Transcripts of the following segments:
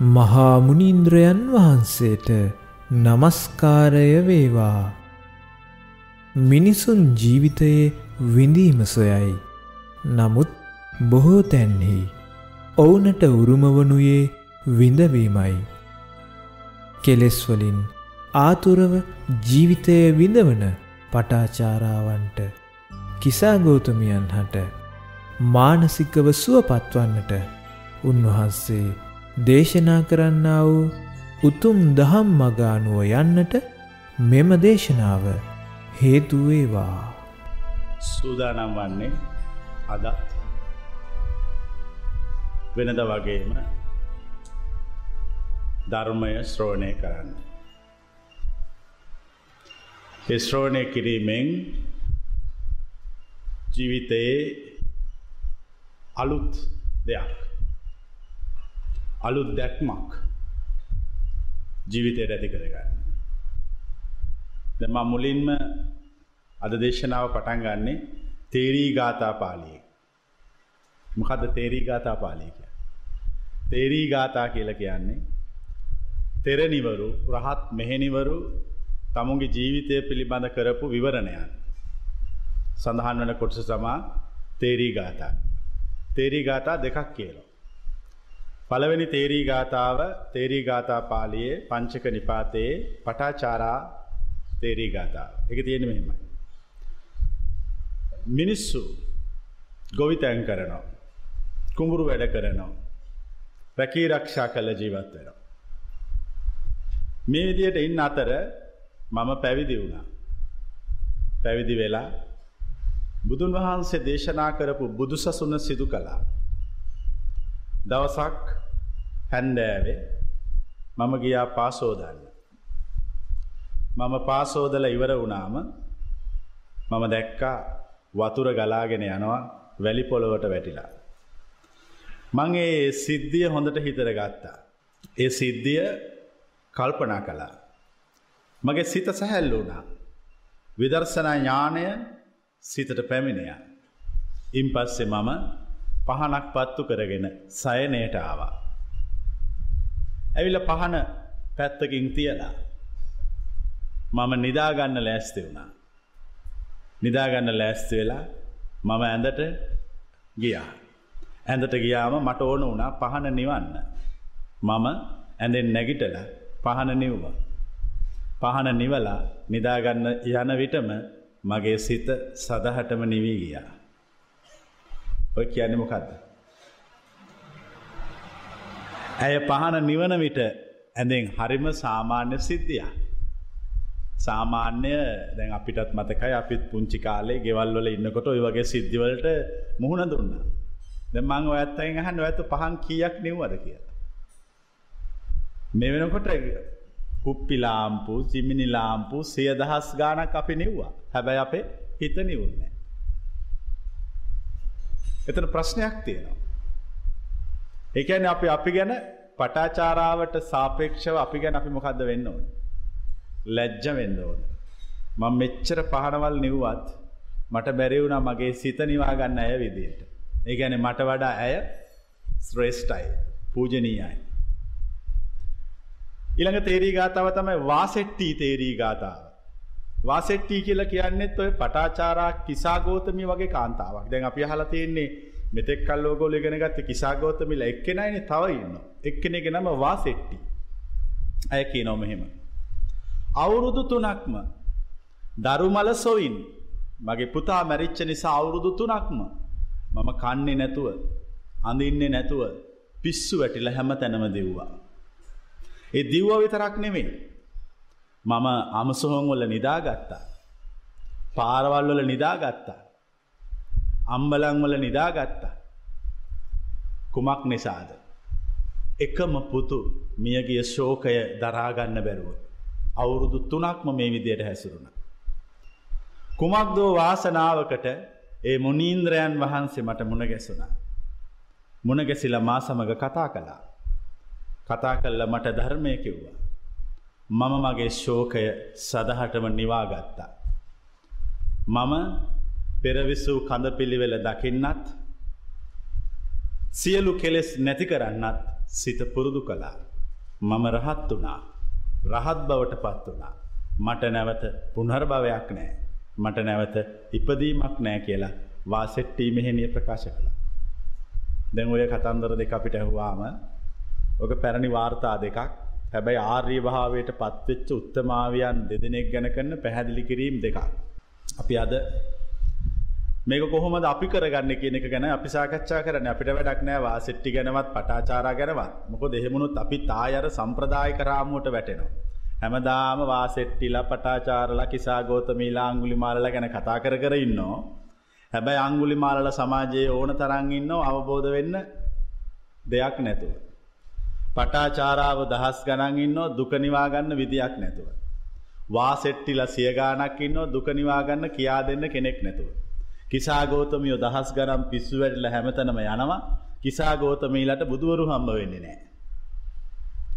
මහාමුනින්ද්‍රයන් වහන්සේට නමස්කාරය වේවා. මිනිසුන් ජීවිතයේ විඳීම සොයයි. නමුත් බොහෝ තැන්හි ඔවුනට උරුමවනුයේ විඳවීමයි. කෙලෙස්වලින් ආතුරව ජීවිතය විඳවන පටාචාරාවන්ට කිසාගෝතමියන් හට මානසිකව සුවපත්වන්නට උන්වහන්සේ දේශනා කරන්නා වූ උතුම් දහම් මගානුව යන්නට මෙම දේශනාව හේතුවේවා. සූදානම් වන්නේ අදත් වෙනද වගේම ධර්මය ශ්‍රෝණය කරන්න. ශ්‍රෝණය කිරීමෙන් ජීවිතයේ අලුත් දෙයක් අලුත් දැක්මක් ජීවිතයට ඇති කරගන්න. දෙම මුලින්ම අද දේශනාව පටන් ගන්නේ තේරී ගාථා පාලිය. මොකද තේරී ගාථා පාලිය කිය. තේරී ගාථා කියල කියන්නේ තෙරනිවරු රහත් මෙහෙනිවරු තමුන්ගේ ජීවිතය පිළිබඳ කරපු විවරණයන්. සඳහන් වන කොටස සමා තේරී ගාථා. තේරී ගාථා දෙකක් කියලා. පළවෙනි තේරී ගාථාව තේරී ගාථා පාලියේ පංචක නිපාතයේ පටාචාරා තේරී ගාථාව. එක තියෙන මෙහෙමයි. මිනිස්සු ගොවිතැන් කරනවා. කුඹුරු වැඩ කරනවා. රැකී රක්ෂා කළ ජීවත් වෙනවා. මේ විදියට ඉන්න අතර මම පැවිදි වුණා. පැවිදි වෙලා බුදුන් වහන්සේ දේශනා කරපු බුදුසසුන සිදු කළා. දවසක් හැන්දෑවේ මම ගියා පාසෝදන්න. මම පාසෝදල ඉවර වුණාම මම දැක්කා වතුර ගලාගෙන යනවා වැලි පොළොවට වැටිලා. මං ඒ සිද්ධිය හොඳට හිතර ගත්තා. ඒ සිද්ධිය කල්පනා කළා. මගේ සිත සැහැල්ල වුණා. විදර්ශනා ඥානය සිතට පැමිණිය. ඉන් පස්සෙ මම පහනක් පත්තු කරගෙන සයනයට ආවා. ඇවිල පහන පැත්තකින් තියලා. මම නිදාගන්න ලෑස්ති වුණා. නිදාගන්න ලෑස්ති වෙලා මම ඇඳට ගියා. ඇඳට ගියාම මට ඕන වුණා පහන නිවන්න. මම ඇඳෙන් නැගිටල පහන නිව්ව. පහන නිවලා නිදාගන්න යන විටම මගේ සිත සදහටම නිවී ගියා. ඔය කියන්නේ මොකක්ද. ඇය පහන නිවන විට ඇඳෙන් හරිම සාමාන්‍ය සිද්ධිය. සාමාන්‍ය දැන් අපිටත් මතකයි අපිත් පුංචි කාලේ ගෙවල්වල ඉන්නකොට ඔය වගේ සිද්ධිවලට මුහුණ දුන්න. දැ මං ඔයත්තයින් අහන්න ඇතු පහන් කියක් නිව්වද කියලා. මේ වෙනකොට කුප්පිලාම්පු සිමිනිලාම්පු සිය දහස් ගානක් අපි නිව්වා හැබැයි අපේ හිත නිවුන්නේ. එතන ප්‍රශ්නයක් තියෙනවා. එකන අපි අපි ගැන පටාචාරාවට සාපේක්ෂව අපි ගැන අපි මොකක්ද වෙන්න ඕන. ලැජ්ජ වෙන්න ඕන. මං මෙච්චර පහනවල් නිව්වත් මට බැරිවුණ මගේ සිත නිවා ගන්න ඇය විදියට. ඒ ගැන මට වඩා ඇය ශ්‍රේෂ්ටයි පූජනීයයි. ඉළඟ තේරී ගාතාව තමයි වාසෙට්ටී තේරී ගාතාව. වාසෙට්ටී කියල කියන්නෙත් ඔය පටාචාරා කිසාගෝතමි වගේ කාන්තාවක් දැන් අපි හල තියෙන්නේ මෙතෙක් කල් ලෝගෝල ගෙන ගත්ත කිසාගෝතමිල එක්කෙනයින තව ඉන්න එක්කෙනෙ නම වාසෙට්ටි ඇය කිය නොමහෙම. අවුරුදු තුනක්ම දරුමල සොයින් මගේ පුතා මැරිච්ච නිසා අවුරුදු තුනක්ම මම කන්නේ නැතුව අඳින්නේ නැතුව පිස්සු වැටිල හැම තැනම දෙව්වා. ඒ දිව්ව විතරක් නෙමේ මම අමසොහොන්වල නිදාගත්තා. පාරවල්වල නිදාගත්තා. අම්බලංවල නිදාගත්තා. කුමක් නිසාද. එකම පුතු මියගිය ශෝකය දරාගන්න බැරුව. අවුරුදු තුනක්ම මේ විදියට හැසුරුණ. කුමක් දෝ වාසනාවකට ඒ මුනීන්ද්‍රයන් වහන්සේ මට මුණ ගැසුණා. මුණගැසිල මා සමඟ කතා කළා. කතා කල්ල මට ධර්මය කිව්වා. මම මගේ ශෝකය සදහටම නිවාගත්තා. මම පෙරවිසූ කඳ පිළිවෙල දකින්නත් සියලු කෙලෙස් නැති කරන්නත් සිත පුරුදු කළා. මම රහත් වනා. රහත් බවට පත් වනා. මට නැවත පුනර්භවයක් නෑ. මට නැවත ඉපදීමක් නෑ කියලා වාසෙට්ටී මෙහෙනිය ප්‍රකාශ කළ. දැන් ඔය කතන්දර දෙක අපිට ඇහවාම ඕක පැරණි වාර්තා දෙකක් හැබැයි ආර්ය භාවයට පත්වෙච්ච උත්තමාවයන් දෙදෙනෙක් ගැන කරන්න පැහැදිලි කිරීම් දෙකක්. අපි අද මේක කොහොමද අපි කරගන්න කියන එක ගැන අපි සාකච්ඡා කරන අපිට වැඩක් නෑ වාසෙට්ටි ගැනවත් පටාචාරා ගැනවත් මොක දෙහෙමුණුත් අපි තායර සම්ප්‍රදාය කරාමුවට වැටෙනවා. හැමදාම වාසෙට්ටිලා පටාචාරලා කිසා ගෝතමීලා අංගුලි මාලල ගැන කතා කර කර ඉන්නෝ. හැබැයි අංගුලි මාලල සමාජයේ ඕන තරං ඉන්න අවබෝධ වෙන්න දෙයක් නැතුව. පටාචාරාව දහස් ගණන් ඉන්න දුකනිවාගන්න විදියක් නැතුව. වාසෙට්ටිල සියගානක් ඉන්න දුකනිවාගන්න කියා දෙන්න කෙනෙක් නැතුව. කිසාගෝතමියෝ දහස් ගනම් පිස්සු වැඩල හැමතනම යනවා කිසාගෝතමීලට බුදුවරු හම්බ වෙන්නේ නෑ.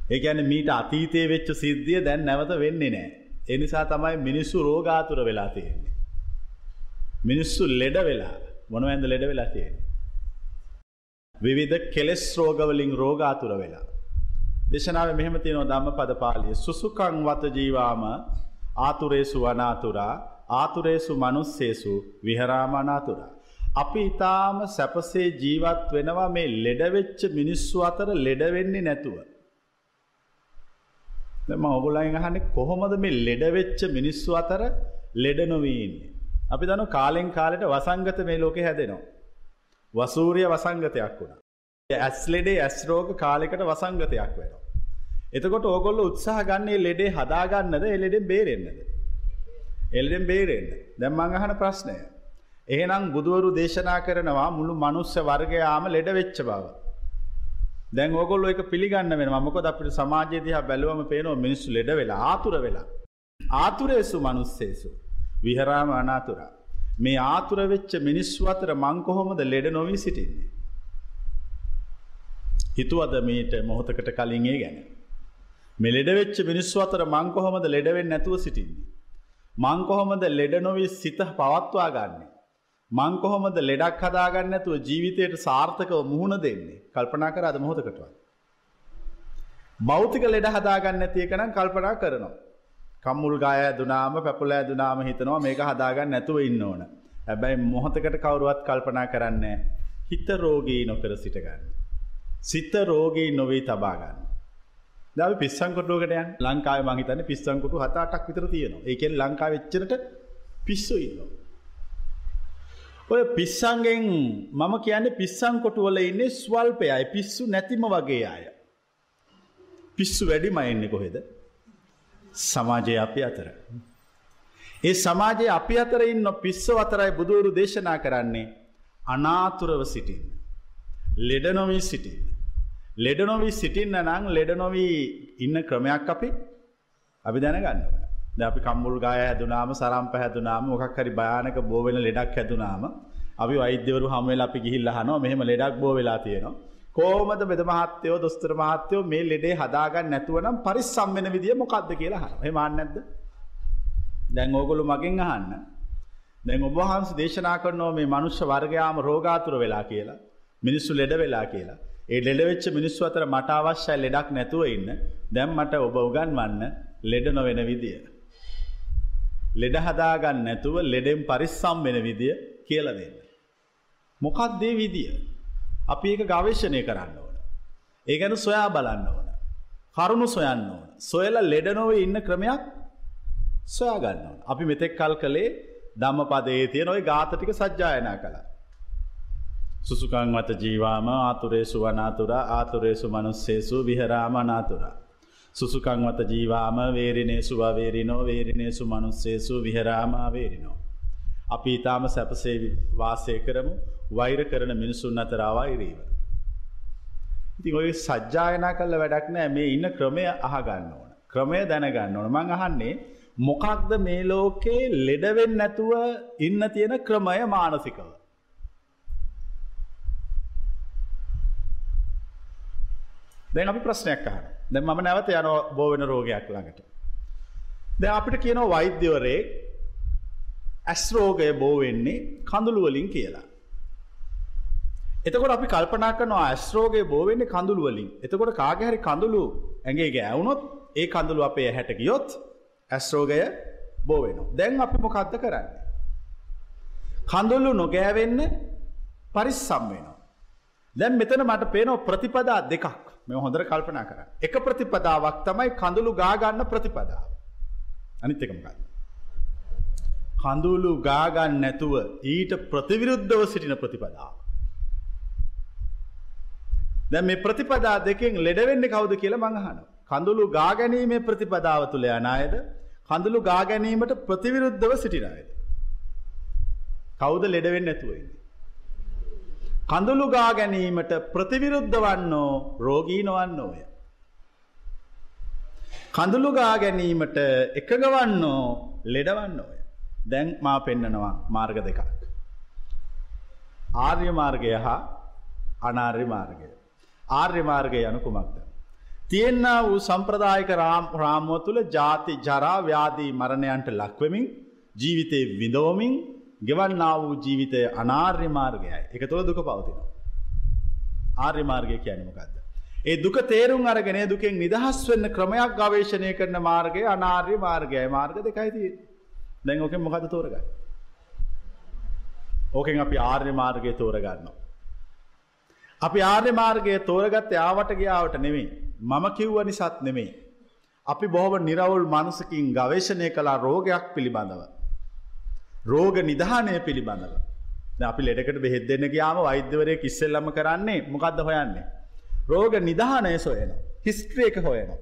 ඒගැන මීට අතීතය වෙච්ච සිද්ධිය දැන් නැවත වෙන්නේ නෑ. එනිසා තමයි මිනිස්සු රෝගාතුර වෙලා තියෙන්නේ. මිනිස්සු ලෙඩ වෙලා මොනවඇද ලෙඩ වෙලා තියෙන්නේ. විවිධ කෙලෙස් රෝගවලින් රෝගාතුර වෙලා. දේශනාව මෙහෙම තියෙනවා ධම්ම පද පාලිය සුසුකං වත ජීවාම ආතුරේසු අනාතුරා ආතුරේසු මනුස්සේසු විහරාමනාතුරා. අපි ඉතාම සැපසේ ජීවත් වෙනවා මේ ලෙඩවෙච්ච මිනිස්සු අතර ලෙඩවෙන්නේ නැතුව. දෙම ඔගුලයින් අහන්නේ කොහොමද මේ ලෙඩවෙච්ච මිනිස්සු අතර ලෙඩ නොවීන්නේ. අපි දනු කාලෙන් කාලෙට වසංගත මේ ලෝකෙ හැදෙනවා. වසූරිය වසංගතයක් වුණා. ඇස් ලෙඩේ ඇස් රෝග කාලෙකට වසංගතයක් වෙනවා. එතකොට ඕගොල්ල උත්සාහ ගන්නේ ලෙඩේ හදාගන්නද එලෙඩෙන් බේරෙන්න්නද. එල්ලෙන් බේරෙන්න්න දැම්මං අහන ප්‍රශ්නය. එහෙනම් බුදුවරු දේශනා කරනවා මුළු මනුස්්‍ය වර්ගයාම ලෙඩ වෙච්ච බව. දැන් ඔගොල්ල එක පිළිගන්න වෙන මොකද අපිට සමාජයදිහ බැලුවම පේනවා මිනිස්සු ලෙඩ වෙලා ආතුර වෙලා. ආතුරේසු මනුස්සේසු. විහරාම අනාතුරා. මේ ආතුර වෙච්ච මිනිස්සු අතර මංකොහොමද ලෙඩ නොවී සිටින්නේ. හිතුවද මීට මොහොතකට කලින්ගේ ගැන. මෙලෙඩ වෙච්ච මිනිස්සු අතර මංකොහොමද ලෙඩවෙන් නැතුව සිටින්නේ. මංකොහොමද ලෙඩ නොවී සිත පවත්වා ගන්නේ. මංකොහොමද ලෙඩක් හදාගන්න ඇතුව ජීවිතයට සාර්ථකව මුහුණ දෙන්නේ කල්පනා කර අද මොහොතකටව. බෞතික ලෙඩ හදාගන්න ඇතියකනම් කල්පනා කරනවා. කම්මුල් ගාය දුනාම පැපුල ඇදුනාම හිතනවා මේක හදාගන්න නැතුව ඉන්න ඕන. හැබැයි මොහොතකට කවරුවත් කල්පනා කරන්න හිත රෝගී නොකර සිටගන්න. සිත රෝගී නොවී තබාගන්න. දව පිස්සංකොටුවකට යන් ලංකාව මහිතන පිස්සංකොටු හතාටක් විතර තියෙනවා ඒකෙන් ලංකාව වෙච්චනට පිස්සු ඉන්නවා. ඔය පිස්සන්ගෙන් මම කියන්නේ පිස්සංකොටුවල ඉන්නේ ස්වල්පයයි පිස්සු නැතිම වගේ අය. පිස්සු වැඩි මයන්නේ කොහෙද. සමාජය අපි අතර. ඒ සමාජයේ අපි අතර ඉන්න පිස්සව අතරයි බුදුවරු දේශනා කරන්නේ අනාතුරව සිටින්න. ලෙඩනොවී සිටින්න. ලෙඩනොවී සිටින්න නං ලෙඩනොවී ඉන්න ක්‍රමයක් අපි අපි දැනගන්න. ද අපි කම්මුල් ගාය හැදුනාම සරම්ප හැදුනාම මොකක් හරි භයානක බෝවෙන ලෙඩක් හැදුනාම අපි වෛද්‍යවරු හමවෙල අපි ගිහිල්ල හනවා මෙහෙම ලෙඩක් බෝ වෙලා තියෙනවා. කෝමද බෙද මහත්තයෝ දොස්තර මහත්තයෝ මේ ලෙඩේ හදාගන්න නැතුවනම් පරිස් සම්වෙන විදිිය මොකක්ද කියලා හ මාන්න නැද්ද දැන් ඕගොලු මගෙන් අහන්න දැන් ඔබහන්ස දේශනා කරනෝ මේ මනුෂ්‍ය වර්ගයාම රෝගාතුර වෙලා කියලා මිනිස්සු ලෙඩ වෙලා කියලා ඒ ලෙඩවෙච්ච මිනිස්සු අතර මට අවශ්‍යයි ලෙඩක් නැතුව ඉන්න දැම් මට ඔබ උගන් වන්න ලෙඩ නොවෙන විදිය. ලෙඩ හදාගන්න නැතුව ලෙඩෙන් පරිස්සම් වෙන විදිය කියල දෙන්න. මොකක්දේ විදිිය. අපි ඒක ගවේශණය කරන්න ඕන. ඒ ගැන සොයා බලන්න ඕන. කරුණු සොයන්න ඕන. සොයල ලෙඩනොව ඉන්න ක්‍රමයක් සොයාගන්න ඕන. අපි මෙතෙක් කල් කළේ ධම්ම පදේ තියෙන ඔයි ගාතටික සජ්ජායනා කළා. සුසුකං වත ජීවාම ආතුරේසු වනාතුරා ආතුරේසු මනුස්සේසු විහරාම අනාතුරා. සුසුකං වත ජීවාම වේරිනේසු වවේරිනෝ වේරිනේසු මනුස්සේසු විහරාමා වේරිනෝ. අපි ඉතාම සැපසේ වාසය කරමු වෛර කරන මිනිසුන් අතරවා ඉරීම. ඉතින් ඔය සජ්ජායනා කල්ල වැඩක් නෑ මේ ඉන්න ක්‍රමය අහගන්න ඕන. ක්‍රමය දැනගන්න ඕන මං අහන්නේ මොකක්ද මේ ලෝකේ ලෙඩවෙන් නැතුව ඉන්න තියෙන ක්‍රමය මානසිකව. දැන් අපි ප්‍රශ්නයක් අහන දැන් මම නැවත යන බෝවෙන රෝගයක් ළඟට. දැ අපිට කියනව වෛද්‍යවරේ ඇස් රෝගය බෝ වෙන්නේ කඳුළුවලින් කියලා. එතකොට අපි කල්පනා කරනවා ඇස්රෝගේ බෝවෙන්නේ කඳුළු වලින්. එතකොට කාගේ හරි කඳුළු ඇඟේ ගෑවුනොත් ඒ කඳුළු අපේ ඇහැට ගියොත් ඇස්රෝගය බෝ වෙනවා. දැන් අපි මොකද්ද කරන්නේ? කඳුළු නොගෑවෙන්න පරිස්සම් වෙනවා. දැන් මෙතන මට පේනවා ප්‍රතිපදා දෙකක්. මේ හොඳට කල්පනා කරන්න. එක ප්‍රතිපදාවක් තමයි කඳුළු ගා ගන්න ප්‍රතිපදාව. අනිත් එක මොකක්ද? කඳුළු ගා ගන්න නැතුව ඊට ප්‍රතිවිරුද්ධව සිටින ප්‍රතිපදාව. දැන් මේ ප්‍රතිපදා දෙකෙන් ලෙඩ වෙන්නේ කවුද කියලා මං අහනවා. කඳුළු ගා ගැනීමේ ප්‍රතිපදාව තුල යන අයද කඳුළු ගා ගැනීමට ප්‍රතිවිරුද්ධව සිටින අයද? කවුද ලෙඩ වෙන්නේ නැතුව ඉන්නේ? කඳුළු ගා ගැනීමට ප්‍රතිවිරුද්ධ වන්නෝ රෝගී නොවන්නෝය. කඳුළු ගා ගැනීමට එකඟ වන්නෝ ලෙඩවන්නෝය. දැන් මා පෙන්නනවා මාර්ග දෙකක්. ආර්ය මාර්ගය හා අනාර්ය මාර්ගය. ආර්ය මාර්ගය යනු කුමක්ද. තියෙන්න වූ සම්ප්‍රදායක රාමුව තුළ ජාති ජරා ව්‍යාදී මරණයන්ට ලක්වමින් ජීවිතය විඳෝමින් ගෙවන්නා වූ ජීවිතය අනාර්ය මාර්ගයයි එක තුළ දුක පවතිනවා. ආර්ය මාර්ගය කියැනීමකක්ද. ඒ දුක තේරුම් අරගෙන දුකෙන් නිදහස් වෙන්න ක්‍රමයක් ගවේශණය කරන මාර්ගය අනාර්ය මාර්ගයයි මාර්ග දෙකයිති දැන් ඕකෙන් මොකද තෝරගන්න. ඕකෙන් අපි ආර්ය මාර්ගය තෝරගන්නවා. අපි ආර්ය මාර්ගය තෝරගත්ත යාවට ගියාවට නෙමෙයි. මම කිව්ව නිසාත් නෙමෙයි. අපි බොහොම නිරවුල් මනසකින් ගවේෂණය කළා රෝගයක් පිළිබඳව. රෝග නිධානය පිළිබඳව. අපි ලෙඩකට බෙහෙත් දෙන්න ගියාම වෛද්‍යවරයෙක් ඉස්සෙල්ලම කරන්නේ මොකද්ද හොයන්නේ? රෝග නිධානය සොයනවා. හිස්ට්‍රි එක හොයනවා.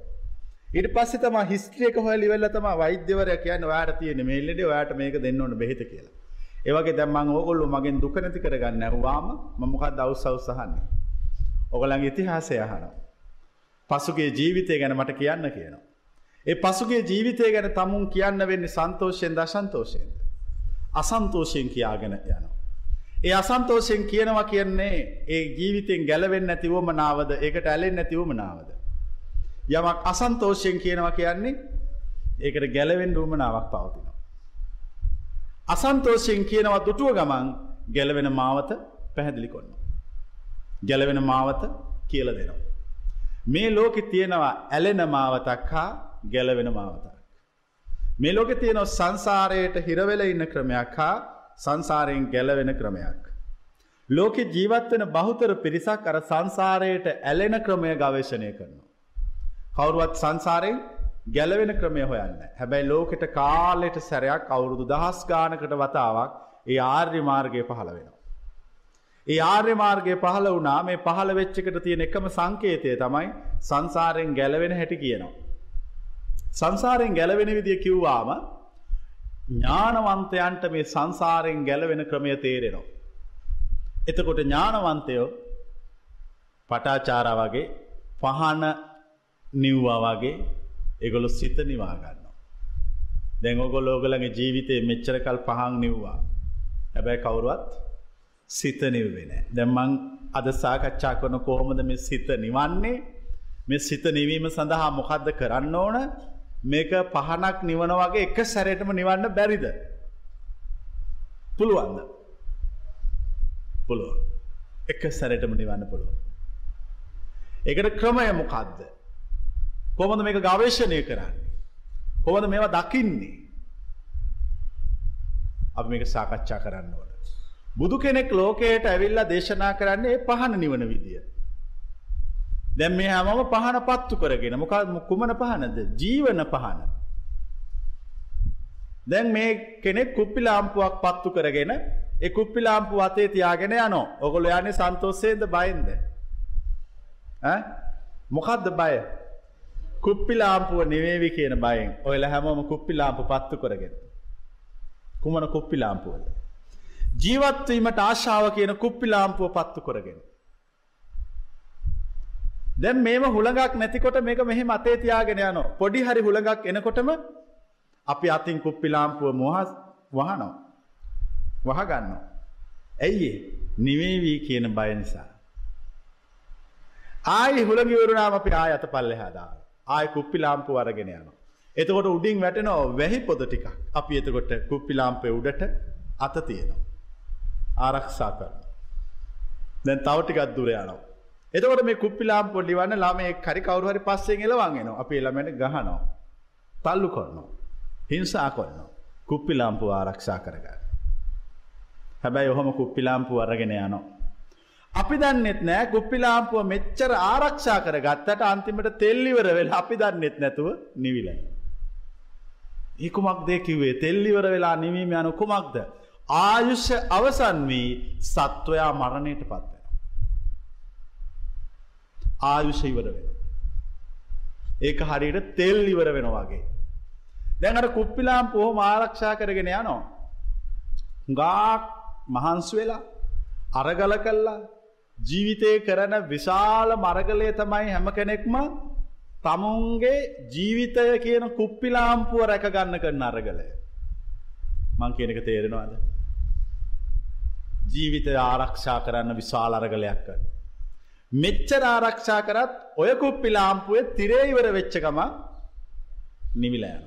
ඊට පස්සේ තමයි හිස්ට්‍රි එක හොයලා ඉවරලා තමයි වෛද්‍යවරයා කියන්නේ ඔයාට තියෙන මේ ලෙඩේ ඔයාට මේක දෙන්න ඕන බෙහෙත කියලා. ඒ වගේ දැන් මම ඕගොල්ලෝ මගෙන් දුක නැති කරගන්න ඇහුවාම මම මොකක්ද අවුස් අවුස් අහන්නේ? ඕගොල්ලන්ගේ ඉතිහාසය අහනවා. පසුගිය ජීවිතය ගැන මට කියන්න කියනවා. ඒ පසුගිය ජීවිතය ගැන තමුන් කියන්න වෙන්නේ සන්තෝෂයෙන්ද අසන්තෝෂයෙන්ද? අසන්තෝෂයෙන් කියාගෙන යනවා. ඒ අසන්තෝෂයෙන් කියනවා කියන්නේ ඒ ජීවිතෙන් ගැලවෙන්නේ නැති වමනාවද ඒකට ඇලෙන්නේ නැති වමනාවද? යමක් අසන්තෝෂයෙන් කියනවා කියන්නේ ඒකට ගැලවෙන්න උවමනාවක් පවතිනවා. අසන්තෝෂයෙන් කියනවා දුටුව ගමන් ගැලවෙන මාවත පැහැදිලි කොන්නවා. ගැලවෙන මාවත කියල දෙනවා. මේ ලෝකෙ තියෙනවා ඇලෙන මාවතක් හා ගැලවෙන මාවතක්. මේ ලෝකෙ තියෙනව සංසාරයට හිරවෙල ඉන්න ක්‍රමයක් හා සංසාරයෙන් ගැලවෙන ක්‍රමයක්. ලෝකෙ ජීවත්වෙන බහුතර පිරිසක් අර සංසාරයට ඇලෙන ක්‍රමය ගවේශණය කරනවා. කවුරුවත් සංසාරයෙන් ගැලවෙන ක්‍රමය හොයන්න. හැබැයි ලෝකෙට කාලෙට සැරයක් අවුරුදු දහස් ගානකට වතාවක් ඒ ආර්ය මාර්ගය පහළ වෙනවා. ඒ ආර්ය මාර්ගය පහළ වුණා මේ පහළ වෙච්චකට තියෙන එකම සංකේතය තමයි සංසාරයෙන් ගැලවෙන හැටි කියනවා. සංසාරයෙන් ගැලවෙන විදිය කිව්වාම ඥානවන්තයන්ට මේ සංසාරයෙන් ගැලවෙන ක්‍රමය තේරෙනවා. එතකොට ඥානවන්තයෝ පටාචාරා වගේ පහන නිව්වා වගේ එගොලු සිත නිවාගන්න. දැන් ඔගොලෝගලගේ ජීවිතය මෙච්චරකල් පහන් නිව්වා. හැබැයි කවුරුවත් සිත නිව්වෙන. දැම්මං අද සාකච්ඡා කරන කෝමද මේ සිත නිවන්නේ මේ සිත නිවීම සඳහා මොකක්ද කරන්න ඕන මේක පහනක් නිවන වගේ එක සැරයටම නිවන්න බැරිද. පුළුවන්ද. පුළුව. එක සැරටම නිවන්න පුළුව. එකට ක්‍රමය මොකක්ද. කොමද මේක ගවේශණය කරන්නේ. කොමද මේවා දකින්නේ. අප මේක සාකච්ඡා කරන්න ඕන. බුදු කෙනෙක් ලෝකයට ඇවිල්ලා දේශනා කරන්නේ පහන නිවන විදිය. දැම් මේ හැමම පහන පත්තු කරගෙන මොකක් කුමන පහනද ජීවන පහන. දැන් මේ කෙනෙක් කුප්පි ලාම්පුවක් පත්තු කරගෙන ඒ කුප්පි ලාම්පු අතේ තියාගෙන යනෝ ඔගොල යන්නේ සන්තෝසේද බයින්ද. මොකක්ද බය කුප්පි ලාම්පුුව නෙවේවි කියන බයෙන් ඔයල හැමෝම කුප්පි ලාම්පු පත්තු කරගෙන. කුමන කුප්පි ලාම්පුවද. ජීවත්වීමට ආශාව කියන කුප්පි ලාම්පුව පත්තු කරගෙන. දැන් මේම හුළඟක් නැතිකොට මේක මෙහෙ මතේ තියාගෙන යන පොඩි හරි හුළඟක් එනකොටම අපි අතින් කුප්පි ලාම්පුව මොහස් වහනෝ. වහගන්න. ඇයි නිවේවී කියන බය නිසා. ආයි හුළගිවරුණාම අපි ආය අත පල්ලෙ හදා. ආය කුප්පි ලාම්පු අරගෙන යනවා. එතකොට උඩින් වැටෙනෝ වැහි පොද ටිකක් අපි එතකොට කුප්පි ලාම්පය උඩට අත තියෙනවා. ආරක්ෂා කරන. දැන් තවටිකත් දුර යනවා. එතකොට මේ කුප්පිලාම් පොඩි වන්න ළම කරි කවරුහරි පස්සෙන් එලවාගෙන අපි එළමට ගහනවා. තල්ලු කොරනවා. හිංසා කොන්න. කුප්පිලාම්පු ආරක්ෂා කරගන්න. හැබැයි ඔහොම කුප්පිලාම්පු අරගෙන යනවා. අපි දන්නෙත් නෑ කුප්පිලාම්පුුව මෙච්චර ආරක්ෂා කර ගත්තට අන්තිමට තෙල්ලිවර වෙලා අපි දන්නෙත් නැතුව නිවිලයි. ඒකුමක් දෙකිවේ තෙල්ලිවර වෙලා නිවීම යනු කුමක්ද. ආයුෂ්‍ය අවසන් වී සත්වයා මරණයට පත්වෙන. ආයුෂ ඉවර වෙන. ඒක හරියට තෙල් ඉවර වෙන වගේ. දැනට කුප්පිලාම් පොහොම ආරක්ෂා කරගෙන යනවා. ගාක් මහන්ස් වෙලා අරගල කල්ලා ජීවිතය කරන විශාල මරගලය තමයි හැම කෙනෙක්ම තමුන්ගේ ජීවිතය කියන කුප්පිලාම්පුුව රැකගන්න කරන අරගලය. මං කියනක තේරෙනවාද. ජීවිතය ආරක්ෂා කරන්න විශාල අරගලයක් කර. මෙච්චර ආරක්ෂා කරත් ඔය කුප්පිලාම්පුුවේ තිරේයිවර වෙච්චකම නිවිලයන.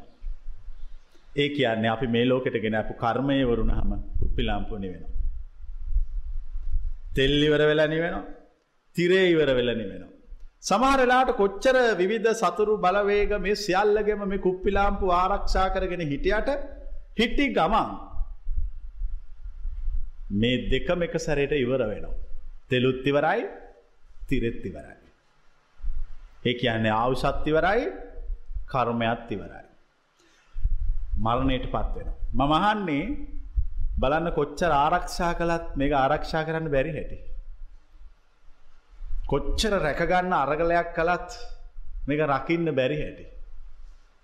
ඒ කියන්නේ අපි මේ ලෝකෙට ගෙන අපපු කර්මය වරුණ හම කුප්පිලාම්පුනි වෙන. තෙල්ලිවර වෙලනි වෙනවා තිරේ ඉවර වෙලනි වෙනවා. සමහරලාට කොච්චර විවිධ සතුරු බලවේග මේ සියල්ලගෙම මේ කුප්පිලාම්පු ආරක්ෂා කරගෙන හිටියට හිටි ගමන් මේ දෙකම එක සැරයට ඉවර වෙනවා. තෙලුත්තිවරයි තිරෙත්තිවරයි. ඒ කියන්නේ ආවුසත්තිවරයි කර්මයත් ඉවරයි. මරණයට පත්වෙන. මමහන්නේ බලන්න කොච්චර ආරක්ෂා කළත් මේක ආරක්ෂා කරන්න බැරි හැටි. කොච්චර රැකගන්න අරගලයක් කළත් මේක රකින්න බැරි හැටි.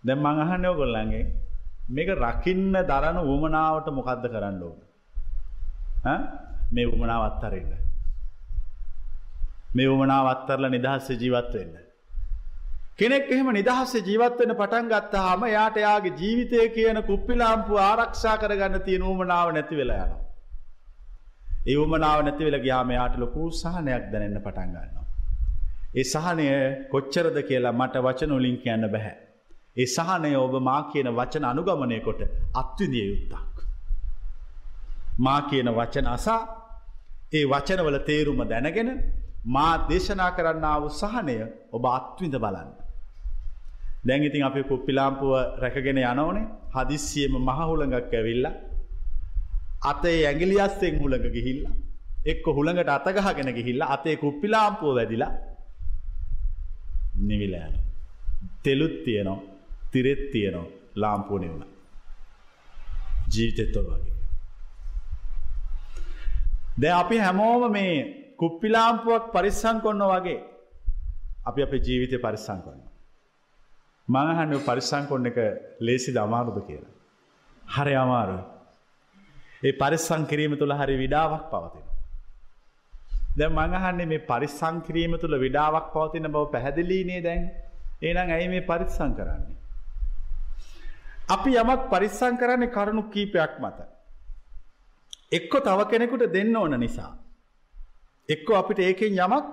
දැම් මඟහන්නයෝ කොල්ලන්ගේ මේක රකින්න දරන වුමනාවට මොකක්ද කරන්න ඕන. මේ උමනාවත් අරන්න. මේ උමනාවත්තරල නිදහස්ස ජීවත් වෙන්න. කෙනෙක් එහෙම නිදහස්ස ජීවත්වන පටන් ගත්තාහම යාට යාගේ ජීවිතය කියන කුප්පිලාම්පු ආරක්ෂා කරගන්න තියෙන උමනාව නැති වෙලා යනවා. ඒ උමනාව නැති වෙල ගයාම යාට ලොකු සහනයක් දැනෙන්න පටන් ගන්නවා. ඒ සහනය කොච්චරද කියලා මට වචන උලින් කියන්න බැහැ. ඒ සහනය ඔබ මා කියන වචන අනුගමනය කොට අත්විදිය යුත්තක්. මා කියන වචන අසා ඒ වචනවල තේරුම දැනගෙන මා දේශනා කරන්න වූ සහනය ඔබ අත්විඳ බලන්න. දැන් ඉතින් අපි කුප්පිලාම්පුුව රැකගෙන යනෝනේ හදිස්සියම මහහුළඟක් ඇවිල්ල අතේ ඇගිලියස්සෙන් හුළඟ ගිහිල්ල එක්ක හුළඟට අතගහගෙන ගිහිල්ල අතේ කුප්පිලාම්පුුව වැදිලා නිවිලෑන. තෙලුත් තියනවා තිරෙත් තියනවා ලාම්පුුවනෙවුණ. ජීවිතෙත්තොල් වගේ. දැ අපි හැමෝම මේ කුප්පිලාම්පුුවක් පරිස්සං කොන්න වගේ අපි අප ජීවිතය පරිස්සං කොන්න. මඟහන්න පරිස්සං කොන්න එක ලේසි දමාරුද කියලා. හරි අමාරු. ඒ පරිස්සං කිරීම තුළ හරි විඩාවක් පවතින. දැ මඟහන්නේ මේ පරිස්සං කිරීම තුළ විඩාවක් පවතින බව පැහැදිලීනේ දැන් ඒනම් ඇයි මේ පරිස්සං කරන්නේ. අපි යමක් පරිස්සං කරන්නේ කරුණු කීපයක් මත. එක්කො තව කෙනෙකුට දෙන්න ඕන නිසා. එක්කෝ අපිට ඒකෙන් යමක්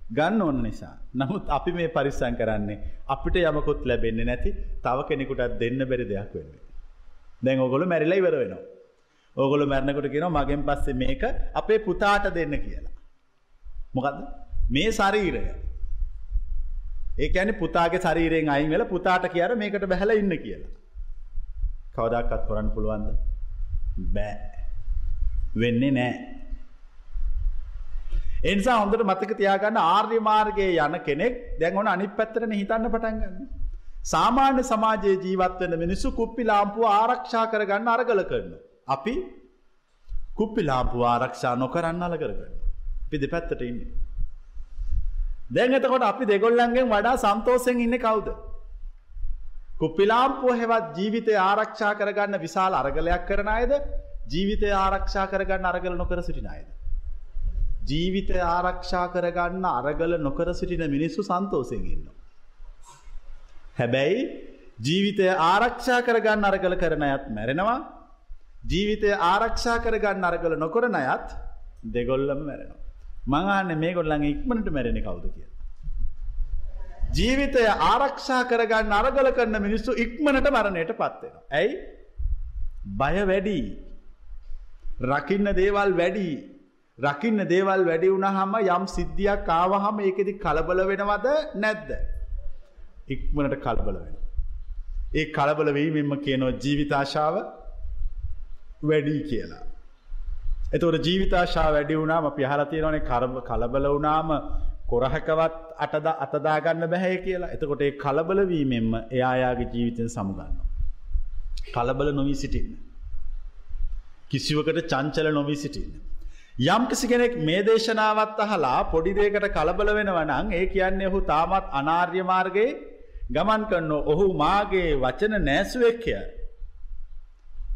ගන්න ඕන්න නිසා. නමුත් අපි මේ පරිස්සං කරන්නේ අපිට යමකොත් ලැබෙන්නේ නැති තව කෙනෙකුටත් දෙන්න බැරි දෙයක් වෙන්නේ. දැන් ඔගොල මැරිලා ඉවර වෙනවා. ඕගොල මැරණකොට කියෙන මගෙන් පස්සේ මේක අපේ පුතාට දෙන්න කියලා. මොකද මේ ශරීරය. ඒ ඇන පුතාගේ ශරීරයෙන් අයින් වෙල පුතාට කියර මේකට බැහල ඉන්න කියලා. කවදක්කත් කොරන්න පුළුවන්ද බෑ වෙන්නේ නෑ එනිසා හොඳට මතක තියාගන්න ආර්ය මාර්ගයේ යන කෙනෙක් දැන් ඕන අනිත් පැත්තරන හිතන්න පටන් ගන්න. සාමාන්‍ය සමාජයේ ජීවත් වෙන මිනිස්සු කුප්පි ලාම්පුව ආරක්ෂා කරගන්න අරගල කරන. අපි කුප්පි ලාම්පුව ආරක්ෂා නොකරන්න අල කරගන්න. පිදි පැත්තට ඉන්න. දැන් එතකොට අපි දෙගොල්ලන්ගෙන් වඩා සන්තෝසෙන් ඉන්න කවුද. කුප්පිලාම්පුුව හෙවත් ජීවිතය ආරක්ෂා කරගන්න විශාල අරගලයක් කරන අයද ජීවිතය ආරක්ෂා කරගන්න අරගල නොකර සිටිනයද. ජීවිතය ආරක්ෂා කරගන්න අරගල නොකර සිටින මිනිස්සු සන්තෝසෙන් ඉන්න. හැබැයි ජීවිතය ආරක්ෂා කරගන්න අරගල කරන අයත් මැරෙනවා ජීවිතය ආරක්ෂා කරගන්න අරගල නොකරන අයත් දෙගොල්ලම මැරෙනවා. මඟන්න මේ ගොල්ලඟ ඉක්මනට මැරෙන කවුද කිය. ජීවිතය ආරක්ෂා කරගන්න අරගල කරන්න මිනිස්සු ඉක්මනට මරණයට පත්වෙන. ඇයි බය වැඩි රකින්න දේවල් වැඩි රකින්න දේවල් වැඩි වුණහම යම් සිද්ධියක් ආවහම ඒකෙදි කලබල වෙනවද නැද්ද. ඉක්මනට කල්බල වෙන. ඒ කලබල වීමෙන්ම කියනෝ ජීවිතාශාව වැඩී කියලා. එතවට ජීවිතාශා වැඩි වුණාම අපි හරතියනනේ කරබ කලබල වුණාම කොරහකවත් අටද අතදාගන්න බැහැ කියලා එතකොට ඒ කලබල වීමෙන්ම එයායාගේ ජීවිතය සමුගන්න. කලබල නොවී සිටින්න. කිසිවකට චංචල නොවී සිටින්න. යම් කිසි කෙනෙක් මේ දේශනාවත් අහලා පොඩිදේකට කලබල වෙනවනං ඒ කියන්නේ ඔහු තාමත් අනාර්ය මාර්ගයේ ගමන් කරන්න ඔහු මාගේ වචන නෑසුවෙක්ය.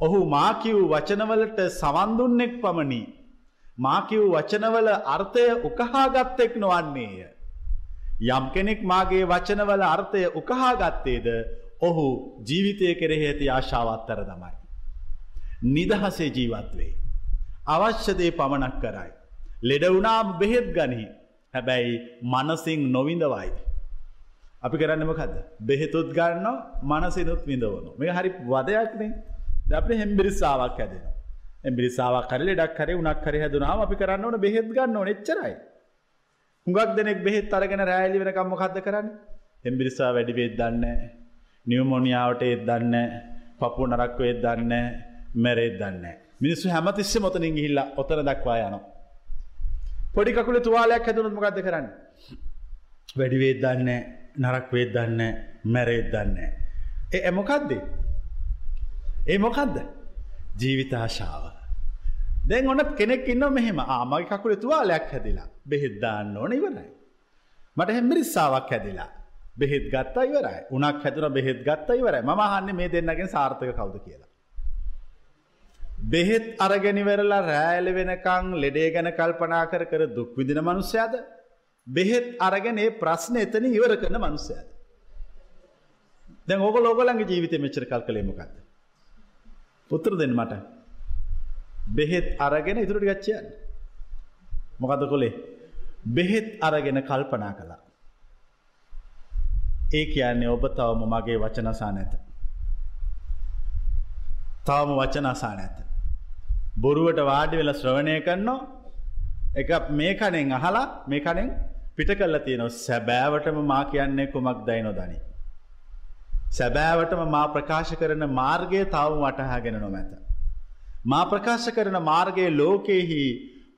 ඔහු මාකිව් වචනවලට සවන්දුන්නෙක් පමණි. මාකිව් වචනවල අර්ථය උකහාගත්තෙක් නොවන්නේය. යම් කෙනෙක් මාගේ වචනවල අර්ථය උකහාගත්තේද ඔහු ජීවිතය කෙරෙහි ඇති ආශාවත්තර දමයි. නිදහසේ ජීවත් වේ. අවශ්‍යදේ පමණක් කරයි. ලෙඩවුනාම් බෙහෙත් ගනී. හැබැයි මනසිං නොවිඳවයි. අපි කරන්නමකද බෙහෙතුත් ගන්න මනසිනුත් විඳවනු මේ හරි වදයක්නේ අපේ හෙම්බිරිස්සාාවක් ඇදෙන එම්බිරිසාාවක් කර ඩක් කරේ උනක් කර හැදුනාම අපි කරන්න ඕන බෙහෙත් ගන්න නෙච්චරයි හුඟක් දෙනෙක් බෙහෙත් අරගෙන රෑලි වෙන කම්මකක්ද කරන්න? එම්බිරිසා වැඩිවේත් දන්න නියමෝනිියාවට ඒත් දන්න පපු නරක්ව ඒත් දන්න මැරේත් දන්න මිනිස්සු හැමතිස්ස මොතනින් ගිහිල්ල ඔතන දක්වා යන පොඩි කකුල තුවාලයක් හැදුනුත් මොකක්ද කරන්න? වැඩිවේත් දන්න නරක් වේත් දන්න මැරේත් දන්න ඒ එමොකක්දේ ඒ මොකක්ද ජීවිතාශාව. දැන් ඔන්න කෙනෙක් ඉන්න මෙහෙම. ආමයි කකුල තුවාලයක් හැදිලා බෙහෙද්දාන්න ඕන ඉවරයි. මට හෙම්බිරිස්සාාවක් හැදිලා බෙහෙත් ගත්තා ඉවරයි. උනක් හැතුන බෙහෙත් ගත්තා ඉවරයි. ම හන්න මේ දෙන්නගෙන් සාර්ථක කවුද කියලා බෙහෙත් අරගෙනනිවරලා රෑල වෙනකං ලෙඩේ ගැන කල්පනා කර කර දුක්විදින මනුස්්‍යයාද බෙහෙත් අරගෙන ඒ ප්‍රශ්න එතන ඉවර කරන මනුස්සයද. දැන් ඕක ලෝගලන්ගේ ජීවිත මෙච්චර කල් කළේමකක්ද. පුත්‍ර දෙන්න මට බෙහෙත් අරගෙන ඉතුරට ගච්චයන් මොකද කොළේ බෙහෙත් අරගෙන කල්පනා කළා. ඒ කියන්නේ ඔබ තවම මගේ වචනසා නැත. තවම වචනසා නැත. බොරුවට වාඩි වෙල ශ්‍රවණය කරනවා එක මේ කනෙන් අහලා මේ කනෙන් පිට කල්ල තියෙනව සැබෑවටම මා කියන්නේ කුමක් දයි නොදනි. සැබෑවටම මා ප්‍රකාශ කරන මාර්ගය තවම වටහාගෙන නොමැත. මා ප්‍රකාශ කරන මාර්ගයේ ලෝකයෙහි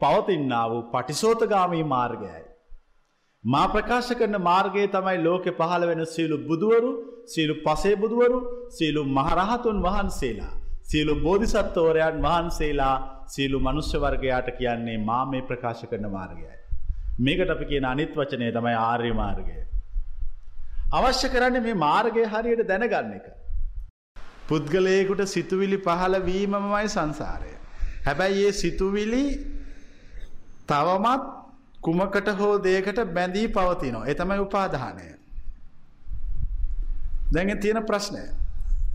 පවතින්නා වූ පටිසෝතගාමී මාර්ගයයි. මා ප්‍රකාශ කරන මාර්ගයේ තමයි ලෝකෙ පහළ වෙන සීලු බුදුවරු සීලු පසේ බුදුවරු සීලු මහරහතුන් වහන්සේලා. සියලු බෝධිසත්වෝරයන් වහන්සේලා සියලු මනුෂ්‍ය වර්ගයාට කියන්නේ මා මේ ප්‍රකාශ කරන මාර්ගයයි. මේකට අපි කියන අනිත් වචනය තමයි ආර්ය මාර්ගය. අවශ්‍ය කරන්න මේ මාර්ගය හරියට දැනගන්න එක. පුද්ගලයකුට සිතුවිලි පහළ වීමමයි සංසාරය. හැබැයි ඒ සිතුවිලි තවමත් කුමකට හෝ දේකට බැඳී පවතිනවා. එතමයි උපාදානය. දැඟ තියෙන ප්‍රශ්නය.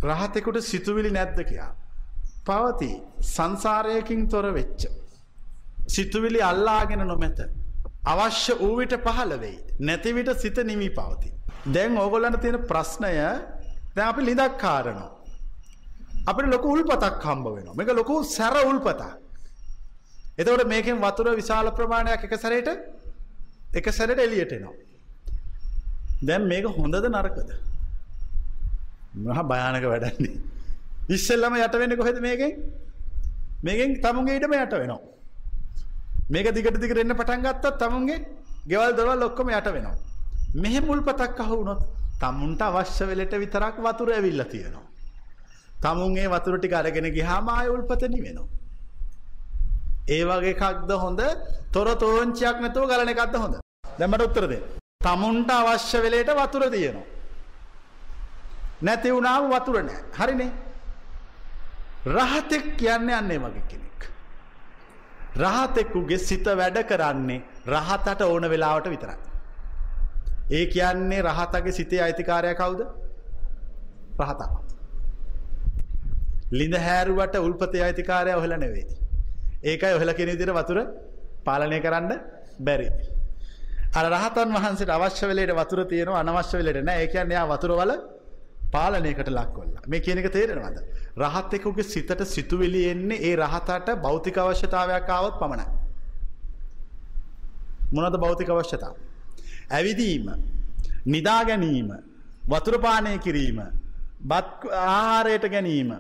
රහතෙකුට සිතුවිලි නැද්ද කියා. පවති සංසාරයකින් තොර වෙච්ච. සිතුවිලි අල්ලාගෙන නොමැත. අවශ්‍ය වූවිට පහළ වෙයි. නැතිවිට සිත නිමි පවති. දැන් ඕගොල්ලන්න තියෙන ප්‍රශ්නය දැ අපි ලිදක් කාරනවා. අපට ලොක උල්පතක් හම්බ වෙන මේක ලොකු සැර උල්පතක්. එතවට මේකෙන් වතුර විශාල ප්‍රමාණයක් එක සැරයට එක සැරට එලියට එනවා. දැන් මේක හොඳද නරකද. මහ භයානක වැඩන්නේ. ඉස්සෙල්ලම යට වෙන්න කොහෙද මේකෙන් මේකෙන් තමුන්ගේ ඉඩම යට වෙනවා. මේක දිගට දිගට එන්න පටන් ගත්තත් තමුන්ගේ ගෙවල් දොරවල් ඔක්කොම යට වෙනවා. මෙහෙම මුල්පතක් අහුනොත් තමුන්ට අවශ්‍ය වෙලට විතරක් වතුර ඇවිල්ලා තියෙනවා. තමුන් ඒ වතුර ටික අරගෙන ගියාම ආය උල්පත නිවෙනවා. ඒ වගේ එකක්ද හොඳ තොර තෝංචියක් නැතුව ගලන එකක්ද හොඳ. දැන් මට උත්තර දෙන්න. තමුන්ට අවශ්‍ය වෙලේට වතුර තියෙනවා. නැති වුණාම වතුර නැහැ. හරිනේ. රහතෙක් කියන්නේ අන්නේ වගේ කෙනෙක්. රහතෙක්කුගේ සිත වැඩ කරන්නේ රහතට ඕන වෙලාවට විතරයි. ඒ කියන්නේ රහතගේ සිතේ අයිතිකාරය කවුද රහතා. ලිඳ හැරුවට උල්පතේ අයිතිකාරය ඔහල නෙවේ. ඒකයි ඔහල කෙන දිර වතුර පාලනය කරන්න බැරි. අ රහතන් වහන්සේ අවශ්‍ය වෙලට වතුර තියෙන අනවශ්‍ය වෙලට නෑ ඒකයන්යා වතුරවල පාලනයකට ලක්කොල්ල මේ කියනක තේරෙනවද. රහත් එකකුගේ සිතට සිතුවෙලි එන්නේ ඒ රහතට භෞතික අවශ්‍යතාවයක් ආවත් පමණයි. මොනද භෞතික අවශ්‍යතා. ඇවිදීම නිදා ගැනීම වතුරපානය කිරීම බත් ආහාරයට ගැනීම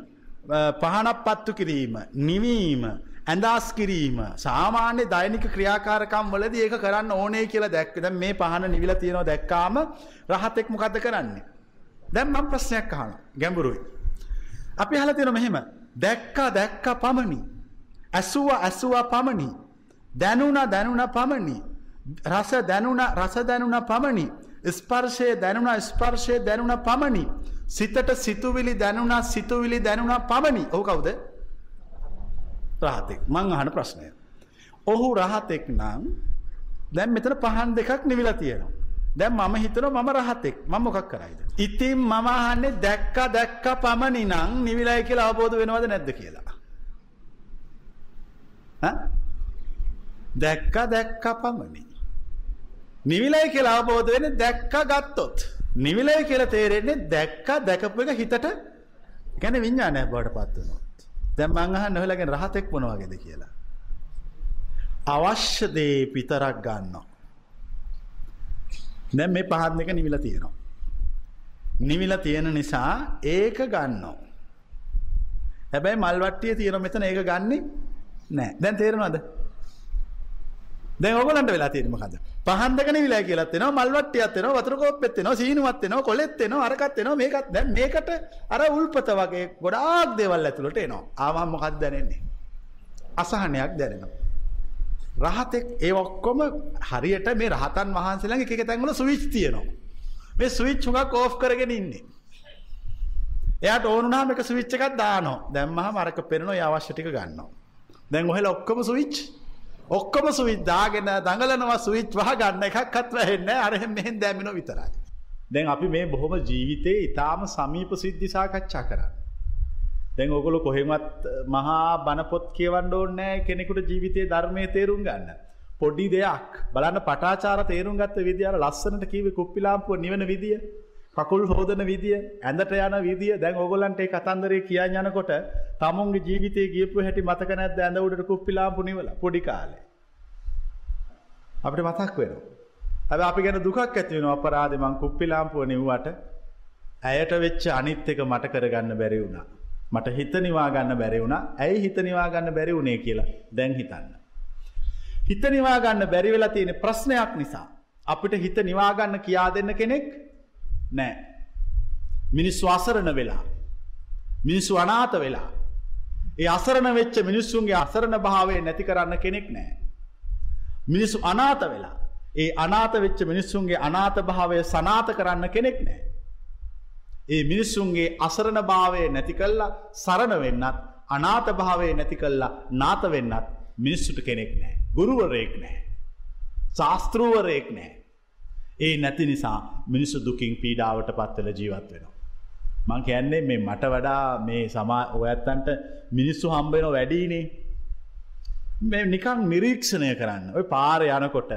පහනක් පත්තු කිරීම නිවීම ඇඳස් කිරීම සාමාන්‍ය දෛනික ක්‍රියාකාරකම් වලද ඒක කරන්න ඕනේ කියලා දැක්කද මේ පහන නිවිල තියෙනවා දැක්කාම රහතෙක් මොකද කරන්නේ. දැම් මම් ප්‍රශ්නයක් අහන ගැඹුරුයි. අපි හල තියෙන මෙහෙම දැක්කා දැක්ක පමණි. ඇසුව ඇසුව පමණි. දැනුණ දැනුණ පමණි. රස දැනුණ රස දැනුණ පමණි. ස්පර්ශය දැනුණ ස්පර්ශය දැනුණ පමණි. සිතට සිතුවිලි දැනුණ සිතුවිලි දැනුණ පමණි ඕ කවුද රහතෙක් මං අහන ප්‍රශ්නය. ඔහු රහතෙක් නම් දැම් මෙතන පහන් දෙකක් නිවිලා තියෙනවා. දැම් මම හිතන මම රහතෙක් මම මොකක් කරයිද. ඉතින් මම අහන්නේ දැක්ක දැක්ක පමණි නං නිවිලයි කියලා අවබෝධ වෙනවද නැද්ද කියලා. දැක්ක දැක්ක පමණි. නිවිලයි කියලා අවබෝධ වෙන දැක්ක ගත්තොත්. නිවිලයි කියල තේරෙන්නේ දැක්ක දැකපු එක හිතට ගැන විඤ්ඥානය බවට පත්වනවා. දැම් මංහ නොහලගෙන රහතෙක් වනවාගෙද කියලා. අවශ්‍ය දේ පිතරක් ගන්නවා. දැම් මේ පහත්නක නිවිල තියෙනවා. නිවිල තියෙන නිසා ඒක ගන්නවා. හැබැයි මල්වට්ටිය තියෙන මෙතන ඒක ගන්නේ නෑ දැන් තේරෙනවද දැන් ඔයගොල්ලන්ට වෙලා තියෙන්නේ මොකද්ද? පහන් දෙකන විලා කියලාත් වෙනවා, මල්වට්ටියක් වෙනවා, වතුර කෝප්පෙත් වෙනවා, සීනුවක් වෙනවා, කොලෙත් වෙනවා, අරකත් වෙනවා, මේකත් දැන් මේකට අර උල්පත වගේ ගොඩාක් දේවල් ඇතුළට එනවා. ආවම මොකක්ද දැනෙන්නේ? අසහනයක් දැනෙනවා. රහතෙක් ඒ ඔක්කොම හරියට මේ රහතන් වහන්සේලාගේ එක එක තැන්වල ස්විච් තියෙනවා. මේ ස්විච් හුඟක් ඕෆ් කරගෙන ඉන්නේ. එයාට ඕනුනාම එක ස්විච් එකක් දානවා. දැම්මහම අරක පෙරෙනවා ඒ අවශ්‍ය ටික ගන්නවා. දැන් ඔහෙලා ඔක්කොම ස්විච් ඔක්කොම සුවිච් දාගෙන දඟලනවා සුවිච් වහ ගන්න එකක්වත් වැහෙන්නේ අරහෙන් මෙහෙන් දැම්මෙනවා විතරයි. දැන් අපි මේ බොහොම ජීවිතේ ඊටාම සමීප සිද්ධි සාකච්ඡා කරන්නේ. දැන් ඔයගොල්ලෝ කොහෙන්වත් මහා බණපොත් කියවන්න ඕනේ නැහැ කෙනෙකුට ජීවිතයේ ධර්මයේ තේරුම් ගන්න. පොඩි දෙයක්. බලන්න පටාචාර තේරුම් ගත්ත විදිය අර ලස්සනට කිව්වේ කුප්පි ලාම්පුව නිවන විදිය. කකුල් හෝදන විදිය ඇඳට යන විදිය. දැන් ඔගොල්ලන්ට ඒ කතන්දරේ කියන්න යනකොට තමුන්ගේ ජීවිතේ ගියපු හැටි මතක නැද්ද? ඇඳ උඩට කුප්පි ලාම්පු නිවලා පොඩි කාලේ. අපිට මතක් වෙනවා. හැබැයි අපි ගැන දුකක් ඇති වෙනවා. අපරාධේ මං කුප්පි ලාම්පුව නිවුවට ඇයට වෙච්ච අනිත් එක මට කරගන්න බැරි වුණා. මට හිත නිවා ගන්න බැරි වුණා ඇයි හිත නිවා ගන්න බැරි වුණේ කියලා දැන් හිතන්න හිත නිවා ගන්න බැරි වෙලා තියෙන ප්‍රශ්නයක් නිසා අපිට හිත නිවා ගන්න කියා දෙන්න කෙනෙක් නෑ. මිනිස්සු අසරණ වෙලා. මිනිස්සු අනාත වෙලා. ඒ අසරණ වෙච්ච මිනිස්සුන්ගේ අසරණ භාවය නැති කරන්න කෙනෙක් නෑ. මිනිස්සු අනාත වෙලා. ඒ අනාත වෙච්ච මිනිස්සුන්ගේ අනාත භාවය සනාත කරන්න කෙනෙක් නෑ. ඒ මිනිස්සුන්ගේ අසරණ භාවය නැති කල්ලා සරණ වෙන්නත් අනාත භාවය නැති කල්ලා නාත වෙන්නත් මිනිස්සුට කෙනෙක් නෑ. ගුරුවරයෙක් නෑ. ශාස්තෘුවරයෙක් නෑ. ඒ නැති නිසා මිනිස්සු දුකින් පීඩාවට පත්වල ජීවත් වෙනවා. මං කියන්නේ මේ මට වඩා මේ සමා ඔයත්තන්ට මිනිස්සු හම්බෙන වැඩීනේ මේ නිකං නිරීක්ෂණය කරන්න ඔය පාර යනකොට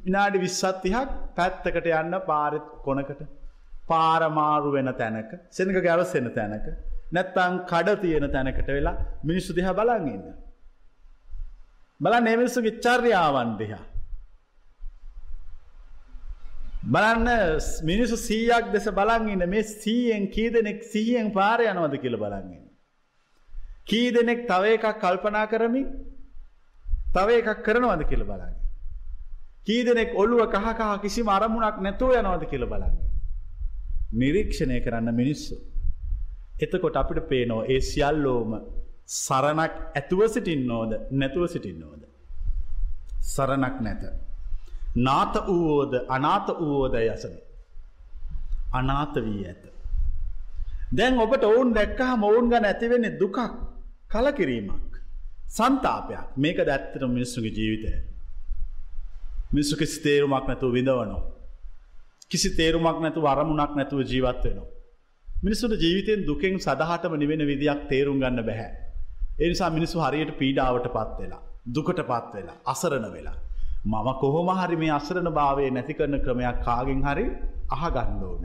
විනාඩි විස්සත්තිහක් පැත්තකට යන්න පාරත් කොනකට පාරමාරු වෙන තැනක සෙනක ගැවස්සෙන තැනක නැත්තං කඩ තියෙන තැනකට වෙලා මිනිස්සු දිහා බලන් ඉන්න. බල නෙමිස්සු විච්චර්යාවන් දිහා බලන්න මිනිසු සීයක් දෙස බලන්ඉන්න මේ සීයෙන් කී දෙනෙක් සීයෙන් පාර යනවද කියල බලන්ගන්න. කී දෙනෙක් තව එකක් කල්පනා කරමින් තව එකක් කරනවද කියල බලන්න. කී දෙනෙක් ඔල්ලුව කහකා කිසි අරමුණක් නැතුව යනවද කියල බලන්න. නිරීක්ෂණය කරන්න මිනිස්සු. එතකොට අපිට පේනෝ ඒ සියල්ලෝම සරණක් ඇතුව සිටින් නෝද නැතුව සිටින් නෝද. සරණක් නැත. නාත වූෝද අනාත වූෝද යසන. අනාත වී ඇත. දැන් ඔබට ඔවුන් දැක්කහ මොවුන් ගන ඇතිවෙන්නේ දුකක් කලකිරීමක්. සන්තාපයක් මේක දැත්තට මිනිස්සුගේ ජීවිතය. මිනිස්සු කිසි තේරුමක් නැතුව විඳවනෝ. කිසි තේරුමක් නැතු වරමුණක් නැතුව ජීවත් වෙනවා. මිනිස්සුට ජීවිතයෙන් දුකෙන් සදහටම නිවෙන විදියක් තේරුම් ගන්න බැහැ. එනිසා මිනිස්සු හරියට පීඩාවට පත් වෙලා. දුකට පත් වෙලා අසරණ වෙලා. මම කොහොම හරි මේ අසරණ භාවය නැති කරන ක්‍රමයක් කාගෙන් හරි අහගන්න ඕන.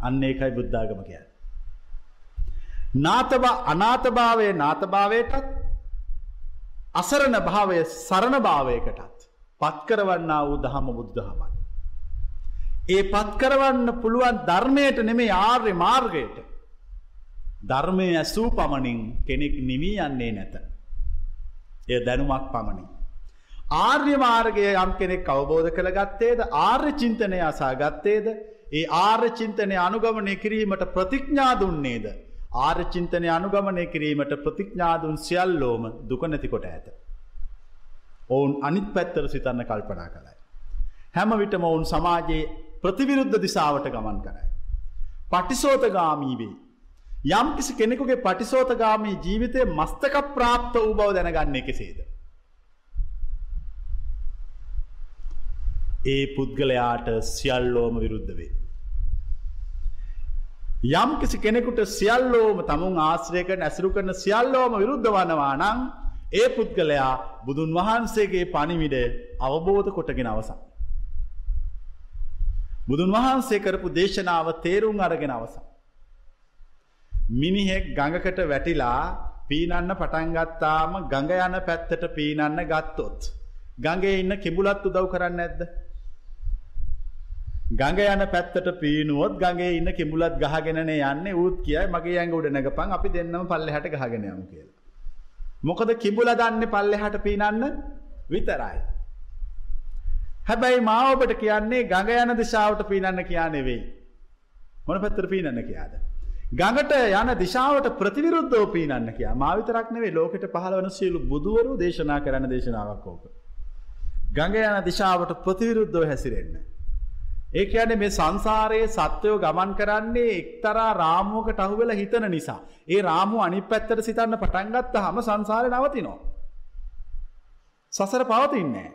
අන්න ඒකයි බුද්ධාගම කිය. නාතබ අනාතභාවය නාතභාවයටත් අසරණ භාවය සරණ භාවයකටත් පත්කරවන්න වූ දහම බුද්ධහමයි. ඒ පත්කරවන්න පුළුවන් ධර්මයට නෙමේ ආර්ය මාර්ගයට ධර්මය ඇසූ පමණින් කෙනෙක් නිවී යන්නේ නැත. එය දැනුමක් පමණින්. ආර්ය මාර්ගය යම් කෙනෙක් අවබෝධ කළ ගත්තේද ආර්ය චින්තනය අසා ගත්තේද ඒ ආර්ය චින්තනය අනුගමනය කිරීමට ප්‍රතිඥා දුන්නේද. ආර්ය චින්තනය අනුගමනය කිරීමට ප්‍රතිඥාදුන් සියල්ලෝම දුක නැතිකොට ඇත. ඔවුන් අනිත් පැත්තර සිතන්න කල්පනා කළයි. හැම විටම ඔවුන් සමාජයේ ප්‍රතිවිරුද්ධ දිසාවට ගමන් කරයි. පටිසෝතගාමී වේ. යම් කිසි කෙනෙකුගේ පටිසෝතගාමී ජීවිතය මස්තක ප්‍රාප්ත වූ බව දැනගන්නේ කෙසේද. ඒ පුද්ගලයාට සියල්ලෝම විරුද්ධ වේ. යම් කිසි කෙනෙකුට සියල්ලෝම තමුන් ආශ්‍රයක නැසරු කරන සියල්ලෝම විරුද්ධ වනවා නං ඒ පුද්ගලයා බුදුන් වහන්සේගේ පණිවිඩ අවබෝධ කොටගෙන අවසන්. බුදුන් වහන්සේ කරපු දේශනාව තේරුම් අරගෙන අවසන්. මිනිහෙක් ගඟකට වැටිලා පීනන්න පටන්ගත්තාම ගඟ යන පැත්තට පීනන්න ගත්තොත්. ගඟේ ඉන්න කිබුලත් උදව් කරන්න ඇද්ද. ගඟ යන පැත්තට පීනුවොත් ගගේ ඉන්න කිඹුලත් ගහගෙනන යන්න ූත් කියයි මගේ ඇඟ උඩ නැගපන් අපි දෙන්නම පල්ලෙ හට ගහගෙනයමු කියලා. මොකද කිඹුල දන්න පල්ලෙ හට පීනන්න විතරයි. හැබැයි මාඔබට කියන්නේ ගඟ යන දිශාවට පීනන්න කියා නෙවෙයි. මොන පැත්තර පීනන්න කියාද. ගඟට යන දිශාවට ප්‍රතිවිරුද්ධෝ පීනන්න කියා මාවිතරක් නෙවේ ලෝකට පහළ වන සියලු බුදුවරු දේශනා කරන්න දේශනාවක් ඕක. ගඟ යන දිශාවට ප්‍රතිවිරුද්ධෝ හැසිරෙන්න. ඒ ඇන මේ සංසාරයේ සත්වයෝ ගමන් කරන්නේ එක්තරා රාමුවකට අහුවෙල හිතන නිසා. ඒ රාමු අනි පැත්තට සිතන්න පටන්ගත්ත හම සංසාරය නවතිනෝ. සසර පවතින්නේ.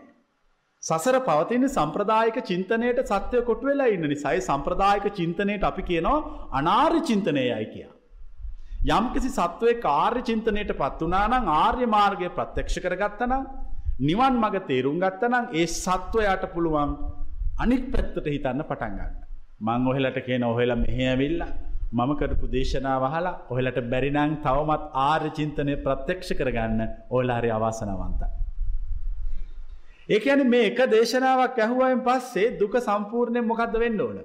සසර පවතින සම්ප්‍රදායක චින්තනයට සත්‍යය කොටු වෙලා ඉන්න නිසයි සම්ප්‍රදායක චින්තනයට අපි කියනවා අනාර්ය චින්තනයයි කියා. යම්කිසි සත්වය කාර්ය චින්තනයට පත් වනානම් ආර්ය මාර්ගය ප්‍රත්‍යක්ෂ කරගත්තනම් නිවන් මඟ තේරුම් ගත්තනම් ඒ සත්වයට පුළුවන් අනික් පැත්තට හිතන්න පටන්ගන්න. මං ඔහෙලට කියන ඔහෙල මෙහඇවිල්ල මම කරපු දේශනා වහලා ඔහෙලට බැරිනං තවමත් ආර්ය චින්තනය ප්‍රත්‍යක්ෂ කරගන්න ඔයලාහරි අවාසනවන්ත. ඒක ඇන මේ එක දේශනාවක් ඇහුවයෙන් පස්සේ දුක සම්පූර්ණය මොකක්ද වෙන්න ඕන.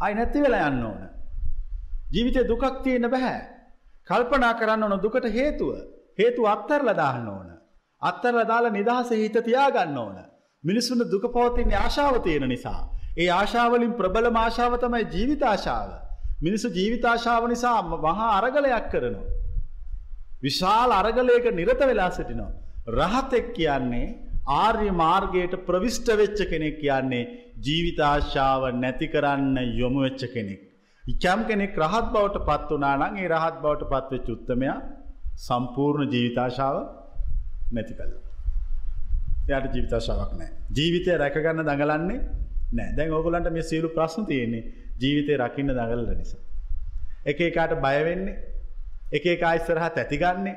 අයි නැති වෙලා යන්න ඕන. ජීවිතය දුකක් තියෙන බැහැ. කල්පනා කරන්න ඕන දුකට හේතුව හේතු අත්තරල දාන්න ඕන. අත්තරල දාලා නිදහස හිත තියාගන්න ඕන. මිනිස්සුන්ට දුක පවතින්නේ ආශාව තියෙන නිසා. ඒ ආශාවලින් ප්‍රබල ආශාව තමයි ජීවිත ආශාව. මිනිස්සු ජීවිතාශාව නිසා මහා අරගලයක් කරනවා. විශාල අරගලයක නිරත වෙලා සිටිනවා. රහතෙක් කියන්නේ ආර්ය මාර්ගයට ප්‍රවිෂ්ට වෙච්ච කෙනෙක් කියන්නේ ජීවිතාශාව නැති කරන්න යොමු වෙච්ච කෙනෙක්. ඉචම් කෙනෙක් රහත් බවට පත් වනා නම් ඒ රහත් බවට පත්වෙච්ච උත්තමයා සම්පූර්ණ ජීවිතාශාව නැති කළ. යට ජීවිතාශාවක් නෑ ජීවිතය රැකගන්න දඟලන්නේ නෑ දැන් ඕගොලන්ට මේ සියලු ප්‍රශ්න තියෙන්නේ ජීවිතය රකින්න දඟලල නිසා. එක එකාට බයවෙන්නේ එක එක අයිස්සරහා තැතිගන්නේ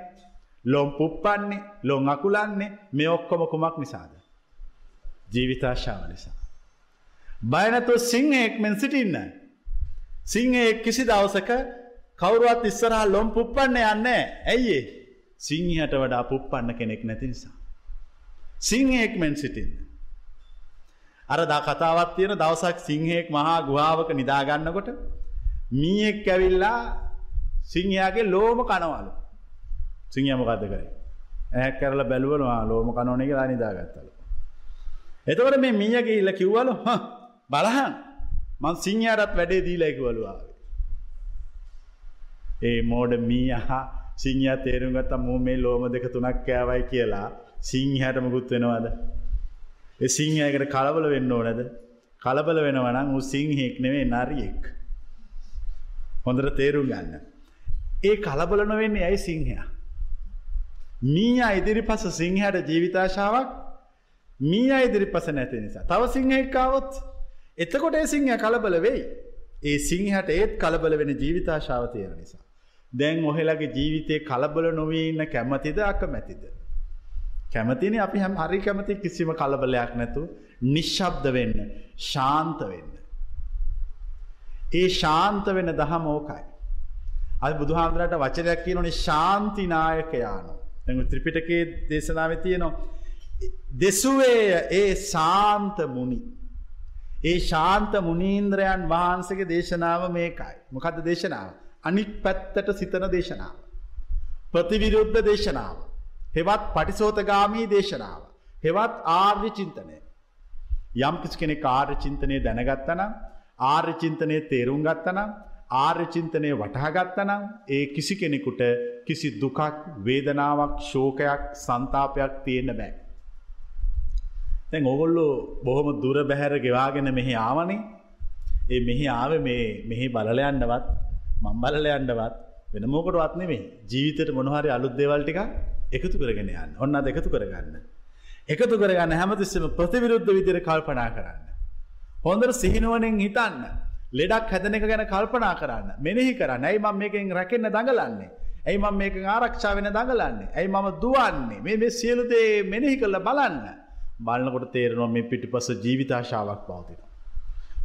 ලොම් පුප්පන්නේ ලොං අකුලන්නේ මේ ඔක්කොම කුමක් නිසාද. ජීවිතාශාව නිසා. බයනතුව සිංහෙක් මෙන් සිටින්න. සිංහයෙක් කිසි දවසක කවරුවත් ඉස්සරහා ලොම් පුප්පන්න යන්න ඇයිඒ සිංහට වඩා පුප්පන්න කෙනෙක් නැති නිසා. සිංහෙක් මෙන් සිටින්න. අර දා කතාවත් තියෙන දවසක් සිංහෙක් මහා ගුහාාවක නිදාගන්නකොට මීෙක් ඇවිල්ලා සිංහයාගේ ලෝම කනවලු සිංහමකද කරේ ඇ කරල බැලුවනවා ලෝම කනෝන එක නිදාගත්තල. එතවට මේ මීයක ඉල්ල කිව්වලු බලහන් මං සිංහයටත් වැඩේ දීලැකිවලුවාව. ඒ මෝඩ මී අහා සිංහ තේරුම් ගත්ත මූ මේ ලෝම දෙක තුනක් කෑවයි කියලා සිංහයට මුකුත් වෙනවාද. එ සිංහයකට කලබල වෙන්න ඕනද කලබල වෙනවනම් උ සිංහෙක් නෙවේ නරියෙක්. හොඳට තේරුම් ගන්න. ඒ කලබල නොවෙන්නේ ඇයි සිංහයා. මී ඉදිරි පස සිංහයට ජීවිතාශාවක් මී ඉදිරි පස නැති නිසා. තව සිංහෙක්කාවොත් එතකොට ඒ සිංහ කලබල වෙයි. ඒ සිංහට ඒත් කලබල වෙන ජීවිතාශාව තියෙන නිසා. දැන් ඔහෙලගේ ජීවිතය කලබල නොවී ඉන්න කැමතිද අක මැතිද. කැමතින අපි හැම හරි කැමති කිසිම කලබලයක් නැතු නිශ්ශබ්ද වෙන්න ශාන්ත වෙන්න. ඒ ශාන්ත වෙන දහම ඕකයි. අද බුදුහාන්දුරට වචනයක් කියනනේ ශාන්තිනායකයානු. ඇ ත්‍රිපිටකේ දේශනාව තියනවා. දෙසුවේ ඒ සාන්ත මුනි. ඒ ශාන්ත මුනීන්ද්‍රයන් වහන්සගේ දේශනාව මේකයි. මොකද දේශනාව. අනික් පැත්තට සිතන දේශනාව. ප්‍රතිවිරුද්ධ දේශනාව. හෙවත් පටිසෝතගාමී දේශනාව. හෙවත් ආර්ය චින්තනය. යම් කිසි කෙනෙ ආර්ය චින්තනය දැනගත්තනම් ආර්ය චින්තනය තේරුම් ගත්තනම් ආර්ය චින්තනය වටහගත්තනම් ඒ කිසි කෙනෙකුට කිසි දුකක් වේදනාවක් ශෝකයක් සන්තාපයක් තියෙන්න බෑ. තැන් ඔගොල්ලෝ බොහොම දුර බැහැර ගෙවාගෙන මෙහි ආවනේ ඒ මෙහි ආව මේ මෙහි බලලයන්නවත් මං බලලයන්නවත් වෙන මෝකටවත් නෙමේ ජීවිතයට මොනහරි අලුත් දේවල් ටික එකතු කරගෙන යන්න ඔන්න අද එකතු කරගන්න. එකතු කරගන්න හැමතිස්සම ප්‍රතිවිරුද්ධ විදිර කල්පනා කරන්න. හොඳර සිහිනුවනෙන් හිතන්න. ලෙඩක් හැදන එක ගැන කල්පනා කරන්න මෙනෙහි කරන්න ඇයි මම මේකෙන් රැකෙන්න්න දඟලන්නේ. ඇයි මම මේක ආරක්ෂා වෙන දඟලන්නේ. ඇයි මම දුවන්නේ මේ මේ සියලුදේ මෙනෙහි කරල බලන්න. බලන්නකොට තේරෙනවා මේ පිටිපස ජීවිතාශාවක් පවතින.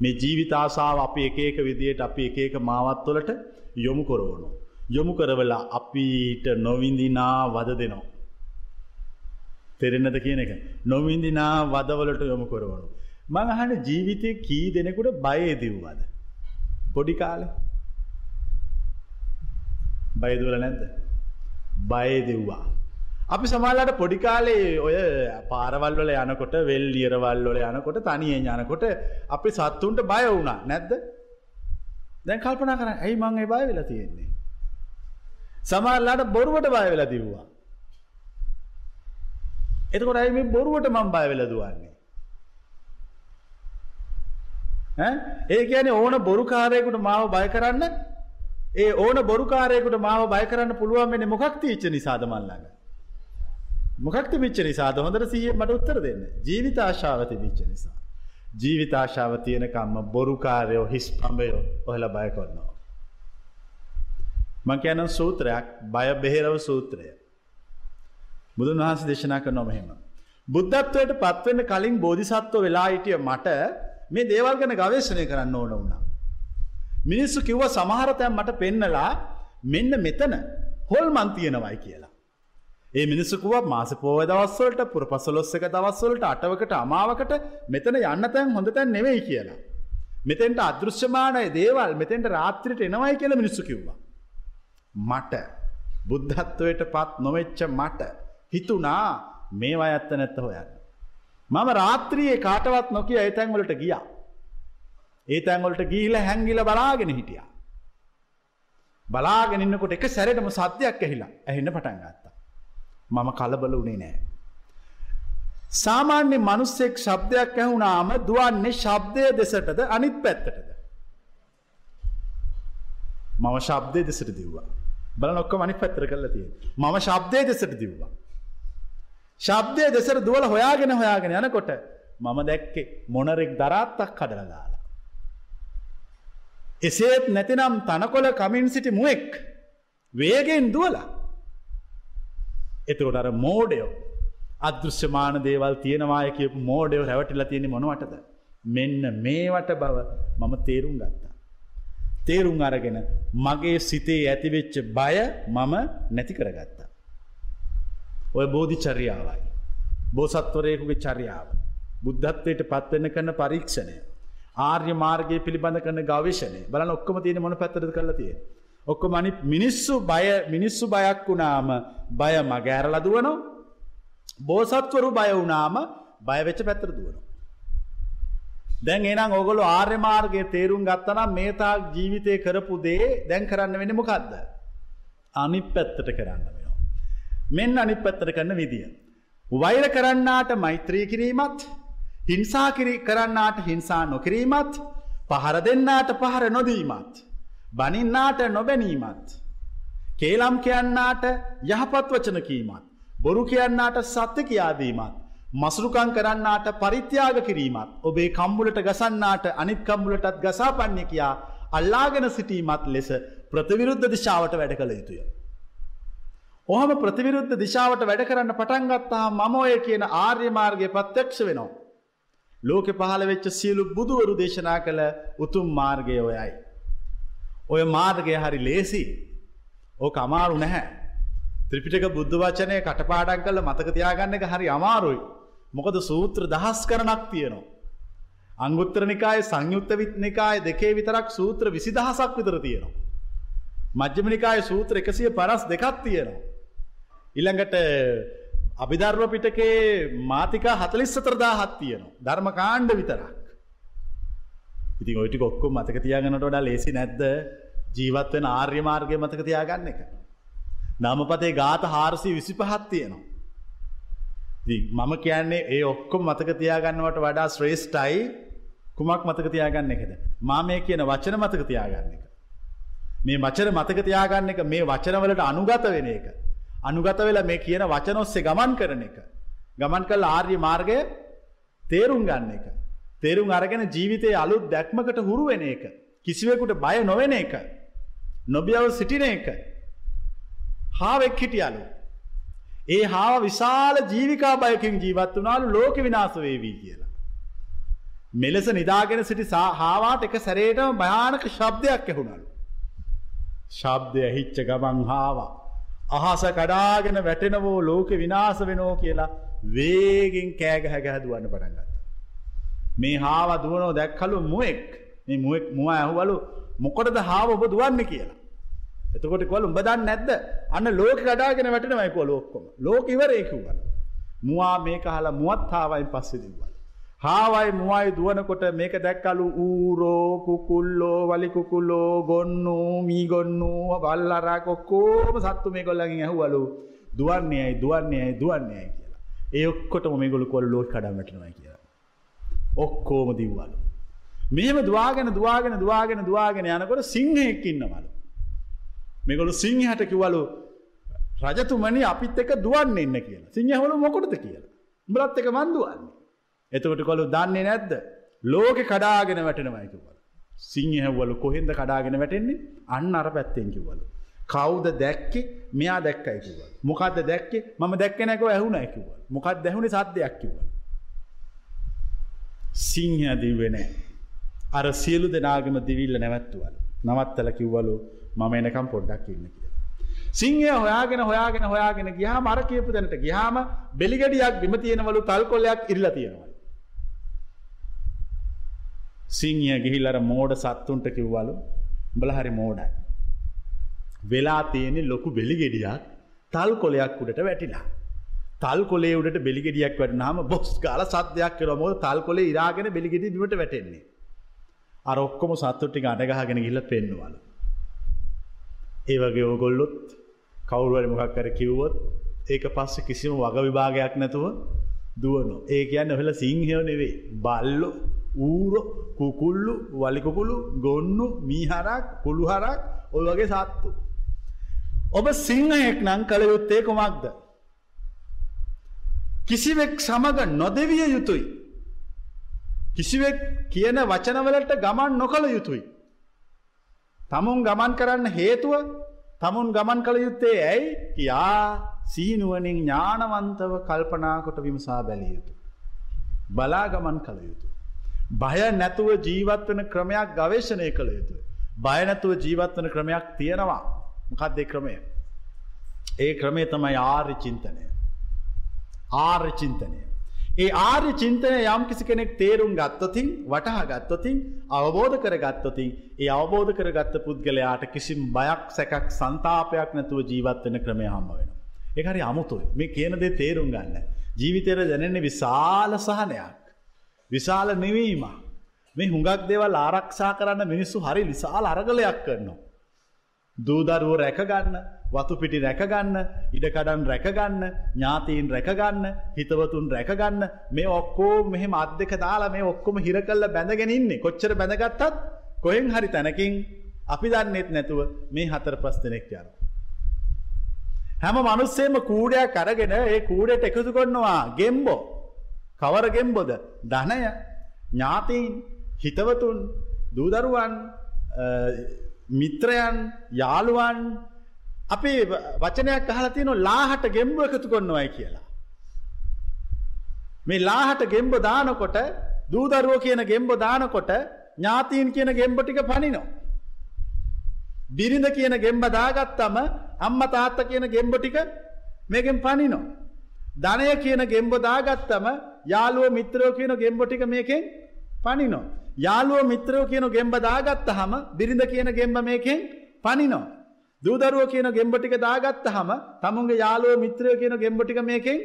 මේ ජීවිතාසාාව අපි එක එක විදියට අපි එක එක මාවත්වලට යොමු කොරවනු. යොමු කරවලා අපිට නොවිඳිනා වද දෙනවා. තෙරෙන්නද කියන එක නොවිඳිනා වදවලට යොමු කරවනු. මං අහන ජීවිතය කී දෙනෙකුට බයේදිව්වද. පොඩි කාල බයදුවල නැද්ද. බයදෙව්වා. අපි සමාලට පොඩිකාලේ ඔය පාරවල්වල යනකොට වෙල් ලියරවල්වල යනකොට තනියෙන් යනකොට අපි සත්තුන්ට බය වුණා නැද්ද දැන් කල්පනා කරන්න ඇයි මං ඒ බය වෙලා තියෙන්නේ. සමල්ලාට බොරුවට බය වෙලා දිව්වා. එතකොට ඇයි මේ බොරුවට මං බය වෙලා දුවන්නේ. ඒ කියන්නේ ඕන බොරුකාරයකුට මාව බය කරන්න ඒ ඕන බොරුකාරයකුට මාව බය කරන්න පුළුවන් වෙන්නේ මොකක් තීච්ච නිසාද මල්ලඟ. මොකක්ද විච්ච නිසාද හොඳට සිහිය මට උත්තර දෙන්න. ජීවිත ආශාව තිබිච්ච නිසා. ජීවිත ආශාව තියෙනකම්ම බොරුකාරයෝ හිස් පඹයෝ ඔහල බය කොන්නවා. මං කියනම් සූත්‍රයක් බය බෙහෙරව සූත්‍රය. බුදුන් වහන්ස දේශනා කර නොමහෙම. බුද්ධත්වයට පත්වෙන්න කලින් බෝධිසත්ව වෙලා හිටිය මට මේ දේවල් ගැන ගවේශණය කරන්න ඕන වුණා. මිනිස්සු කිව්ව සමහරතැන් මට පෙන්නලා මෙන්න මෙතන හොල් මන්තියනවයි කියලා. ඒ මිනිස්සුකුව මාස පෝය දවස්වලට පුර පසලොස්සක දවස්වලට අටවකට අමාවකට මෙතන යන්න තැන් හොඳ තැන් නෙවෙයි කියලා. මෙතෙන්ට අදෘශ්‍යමානය දේවල් මෙතෙන්ට රාත්‍රිට එනවයි කියල මිනිස්සු කිව්වා. මට බුද්ධත්වයට පත් නොවෙච්ච මට හිතුනා මේවා ඇත්ත නැත්ත හොයන්න. මම රාත්‍රියයේ කාටවත් නොකිය ඒ තැන්වලට ගියා. ඒ තැන්වලට ගීල හැංගිල බලාගෙන හිටියා. බලාගෙනන්නකොට එක සැරටම සත්‍යයක් ඇහිලා ඇහෙන්න පටන් ගත්තා. මම කලබල වනේ නෑ. සාමාන්‍ය මනුස්සෙක් ශබ්දයක් ඇහුුණාම දුවන්නේ ශබ්දය දෙසටද අනිත් පැත්තටද. මම ශබ්දය දෙසට දිව්වා. බල නොක්ක මනි පැත්තර කරල තිය. මම ශබ්දය දෙසට දිව්වා. ශබ්දය දෙසර දුවල හොයාගෙන හොයාගෙන යනකොට මම දැක්කේ මොනරෙක් දරාත්තක් කඩලදාලා. එසේත් නැතිනම් තනකොල කමින් සිටි මුවෙක් වේගෙන් දුවලා එතකොට අර මෝඩයෝ අදෘශ්‍යමාන දේවල් තියෙනවාය කියපු මෝඩයෝ හැවටිලා තියෙන මොනවටද. මෙන්න මේවට බව මම තේරුම් ගත්තා. තේරුම් අරගෙන මගේ සිතේ ඇතිවෙච්ච බය මම නැති කරගත්තා. ඔය බෝධි චරියාවයි. බෝසත්වරයකුගේ චරියාව. බුද්ධත්වයට පත්වන්න කරන පරීක්ෂණය. ආර්ය මාර්ගය පිළිබඳ කරන ගවේශණය බලන ඔක්කම තියෙන මොන පැත්තද කරලා තියෙන. ඔක්කො මනි මිනිස්සු බය මිනිස්සු බයක් වුණාම බය මගෑරල දුවනෝ බෝසත්වරු බය වුණාම බයවෙච්ච පැත්තර දුවනවා. දැන් එනම් ඔගොලු ආර්ය මාර්ගය තේරුම් ගත්තනම් මේතා ජීවිතය කරපු දේ දැන් කරන්න වෙන මොකක්ද. අනි පැත්තට කරන්න වෙනවා. මෙන්න අනි පැත්තට කරන්න විදිිය. වෛර කරන්නාට මෛත්‍රී කිරීමත් හිංසා කිරි කරන්නාට හිංසා නොකිරීමත් පහර දෙන්නාට පහර නොදීමත්. බනින්නාට නොබැනීමත්. කේලම් කියන්නාට යහපත් වචන කීමත්. බොරු කියන්නාට සත්‍ය කියාදීමත්. මසුරුකං කරන්නාට පරිත්‍යාග කිරීමත් ඔබේ කම්බුලට ගසන්නාට අනිත් කම්බුලටත් ගසා පන්නේ කියා අල්ලාගෙන සිටීමත් ලෙස ප්‍රතිවිරුද්ධ දිශාවට වැඩ කළ යුතුය. ඔහම ප්‍රතිවිරුද්ධ දිශාවට වැඩ කරන්න පටන්ගත්තා මම ඔය කියන ආර්ය මාර්ගය ප්‍රත්‍යක්ෂ වෙනවා. ලෝක පහළ වෙච්ච සියලු බුදුවරු දේශනා කළ උතුම් මාර්ගය ඔයයි. ඔය මාර්ගය හරි ලේසි ඕක අමාරු නැහැ. ත්‍රිපිටක බුද්ධ වචනය කටපාඩන් කල මතක තියාගන්න එක හරි අමාරුයි. මොකද සූත්‍ර දහස් කරනක් තියෙනවා. අංගුත්‍රනිකාය සංයුත්ත විත්නිකාය දෙකේ විතරක් සූත්‍ර විසිදහසක් විතර තියෙනවා. මජ්්‍යමනිකාය සූත්‍ර එකසිය පරස් දෙකක් තියෙනවා. ඉළඟට අභිධර්ව පිටකේ මාතිකා හතලිස්සතරදා හත් තියෙනවා. ධර්ම කාණ්ඩ විතරක්. ඉතින් ඔයිටි කොක්කො මතක තියාගනට වඩා ලේසි නැද්ද ජීවත්වෙන ආර්ය මාර්ගය මතක තියාගන්න එක. නමපතේ ගාත හාරසි විසි පහත් තියෙනවා. මම කියන්නේ ඒ ඔක්කොම මතක තියාගන්නවට වඩා ශ්‍රේෂ්ඨයි කුමක් මතක තියාගන්න එකද. මා මේ කියන වචන මතක තියාගන්න එක. මේ වචන මතක තියාගන්න එක මේ වචනවලට අනුගත වෙන එක. අනුගත වෙලා මේ කියන වචනොස්සේ ගමන් කරන එක. ගමන් කල් ආර්ය මාර්ගය තේරුම් ගන්න එක. තේරුම් අරගෙන ජීවිතයේ අලුත් දැක්මකට හුරු වෙන එක. කිසිවෙකුට බය නොවෙන එක. නොබියව සිටින එක. හාවෙක් හිටියලු. ඒ හාව විශාල ජීවිකා බයකින් ජීවත් වනාලු ලෝක විනාස වේවී කියලා. මෙලෙස නිදාගෙන සිටි හාවාට එක සැරේටම භයානක ශබ්දයක් ඇහුණලු. ශබ්දය හිච්ච ගමන් හාවා. අහස කඩාගෙන වැටෙනවෝ ලෝක විනාස වෙනෝ කියලා වේගෙන් කෑගහැගැහැදුවන්න පටන්ගත්ත. මේ හාව දුවනෝ දැක්කලු මුවෙක් මේ මුවෙක් මුව ඇහුවලු මොකොටද හාව ඔබ දුවන්න කියලා. එතකොට කොල උඹ දන්න නැද්ද අන්න ලෝක කඩාගෙන වැටෙනමයි කො ලෝක්කොම ලෝක ඉවරයකුවල. මවා මේක හලා මුවත් හාවයි පස්සෙ දිව්වල. හාවයි මුවයි දුවනකොට මේක දැක්කලු ඌරෝ කුකුල්ලෝ වලිකුකුල්ලෝ ගොන්නු මීගොන්නු බල්ලරා කොක්කෝම සත්තු මේ කොල්ලගින් ඇහුවලු දුවන්නේයයි දුවන්නේයයි දුවන්නේය කියලා. ඒ ඔක්කොටම මේ ගොලු කොල් ලෝක කඩාමටනවයි කියලා. ඔක්කෝම දිව්වලු. මෙහෙම දවාගෙන දවාගෙන දවාගෙන දවාගෙන යනකොට සිංහෙක් ඉන්නවලු. මෙගොලු සිංහට කිවලු රජතුමනි අපිත් එක දුවන්න එන්න කියලා සිංහවලු මොකොටද කියලා. උඹලත් එක මන්දුවන්නේ. එතකොට කොළු දන්නේ නැද්ද. ලෝක කඩාගෙන වැටෙනවයි කිවල. සිංහවලු කොහෙන්ද කඩාගෙන වැටෙන්නේ අන්න අර පැත්තෙන් කිවලු. කවුද දැක්කේ මෙයා දැක්කයි කිවල. මොකක්ද දැක්කේ මම දැක්ක නැකව ඇහුණ කිවල. මොකක් දැහුණ සද්‍යයක් කිවල. සිංහ දිවෙනෑ. අර සියලු දෙනාගම දිවිල්ල නැවැත්තුවල. නවත්තල කිව්වලු මම එනකම් පොඩ්ඩක් ඉන්න කිය. සිංහය හොයාගෙන හොයාගෙන හොයාගෙන ගියා මර කියපු දැනට ගියාම බෙලිගඩියක් බිම තියෙනවලු තල් කොල්ලයක් ඉල්ල තියෙනවා. සිංහය ගිහිල්ලර මෝඩ සත්තුන්ට කිව්වලු බලහරි මෝඩයි. වෙලා තියෙනෙ ලොකු බෙලිගෙඩියක් තල් කොලයක් උඩට වැටිලා. තල් කොලේ උඩට බෙලිගෙඩියක් වැටනාම බොස් කාල සත්‍යයක් කරමෝ තල් කොලේ ඉරාගෙන බෙලිගෙඩි බිමට වැටෙන්නේ. අර ඔක්කොම සත්තුට්ටි අඩගහගෙන ගිල්ල පෙන්වලු. ඒ වගේ ඕගොල්ලොත් කවුරුවර මොකක් කර කිව්වොත් ඒක පස්ස කිසිම වග විභාගයක් නැතුව දුවනො. ඒ කියන්න ඔහෙල සිංහයෝ නෙවේ බල්ලො ඌරො කුකුල්ලු වලිකුකුළු ගොන්නු මීහරක් කුළුහරක් ඔය වගේ සත්තු. ඔබ සිංහයෙක් නං කළ යුත්තේ කොමක්ද. කිසිවෙක් සමඟ නොදවිය යුතුයි. කිසිවෙක් කියන වචනවලට ගමන් නොකළ යුතුයි. තමුන් ගමන් කරන්න හේතුව තමුන් ගමන් කළ යුත්තේ ඇයි කියා සීනුවනින් ඥානවන්තව කල්පනාකොට විමසා බැලිය යුතු. බලා ගමන් කළ යුතු. බය නැතුව ජීවත්වන ක්‍රමයක් ගවේශණය කළ යුතු. බයනැතුව ජීවත්වන ක්‍රමයක් තියෙනවා මොකක්දේ ක්‍රමය. ඒ ක්‍රමේ තමයි ආර්ය චින්තනය. ආර්ය චින්තනය. ඒ ආර්ය චින්තනය යම් කිසි කෙනෙක් තේරුම් ගත්තොතින් වටහා ගත්තොතින් අවබෝධ කර ගත්තොතින් ඒ අවබෝධ කරගත්ත පුද්ගලයාට කිසිම් බයක් සැකක් සන්තාපයක් නැතුව ජීවත්වෙන ක්‍රමය හම්ම වෙන. එකහරි අමුතුයි මේ කියන දේ තේරුම් ගන්න. ජීවිතයට දැනෙන්නේ විශාල සහනයක්. විශාල නිවීම. මේ හුඟක් දේවල් ආරක්ෂා කරන්න මිනිස්සු හරි විශාල අරගලයක් කරනවා. දූදරුව රැකගන්න වතු පිටි රැකගන්න ඉඩකඩන් රැකගන්න ඥාතීන් රැකගන්න හිතවතුන් රැකගන්න මේ ඔක්කෝ මෙහෙම අත් දෙක දාලා මේ ඔක්කොම හිර කල්ල බැඳගෙනඉන්නේ කොච්චර බැඳගත්තත් කොහෙන් හරි තැනකින් අපි දන්නෙත් නැතුව මේ හතර පස් දෙනෙක් යන. හැම මනුස්සේම කූඩයක් අරගෙන ඒ කූඩට එකතු කොන්නවා ගෙම්බෝ කවර ගෙම්බොද ධනය ඥාතීන් හිතවතුන් දූදරුවන් මිත්‍රයන් යාළුවන් අපේ වචනයක් අහලා තියෙන ලාහට ගෙම්බ එකතු කොන්නවයි කියලා. මේ ලාහට ගෙම්බ දානකොට දූදරුව කියන ගෙම්බ දානකොට ඥාතීන් කියන ගෙම්බ ටික පනිනෝ. බිරිඳ කියන ගෙම්බ දාගත්තම අම්ම තාත්ත කියන ගෙම්බ ටික මේකෙන් පනිනෝ. ධනය කියන ගෙම්බ දාගත්තම යාළුව මිත්‍රයෝ කියන ගෙම්බොටික මේකෙන් පනිනෝ. යාළුව මිත්‍රයෝ කියන ගෙම්බ දාගත්ත හම බිරිඳ කියන ගෙම්බ මේකෙන් පනිනෝ. දූදරුව කියන ගෙම්බටික දාගත්ත හම තමුන්ගේ යාළුව මිත්‍රයෝ කියන ගෙම්බටික මේකෙන්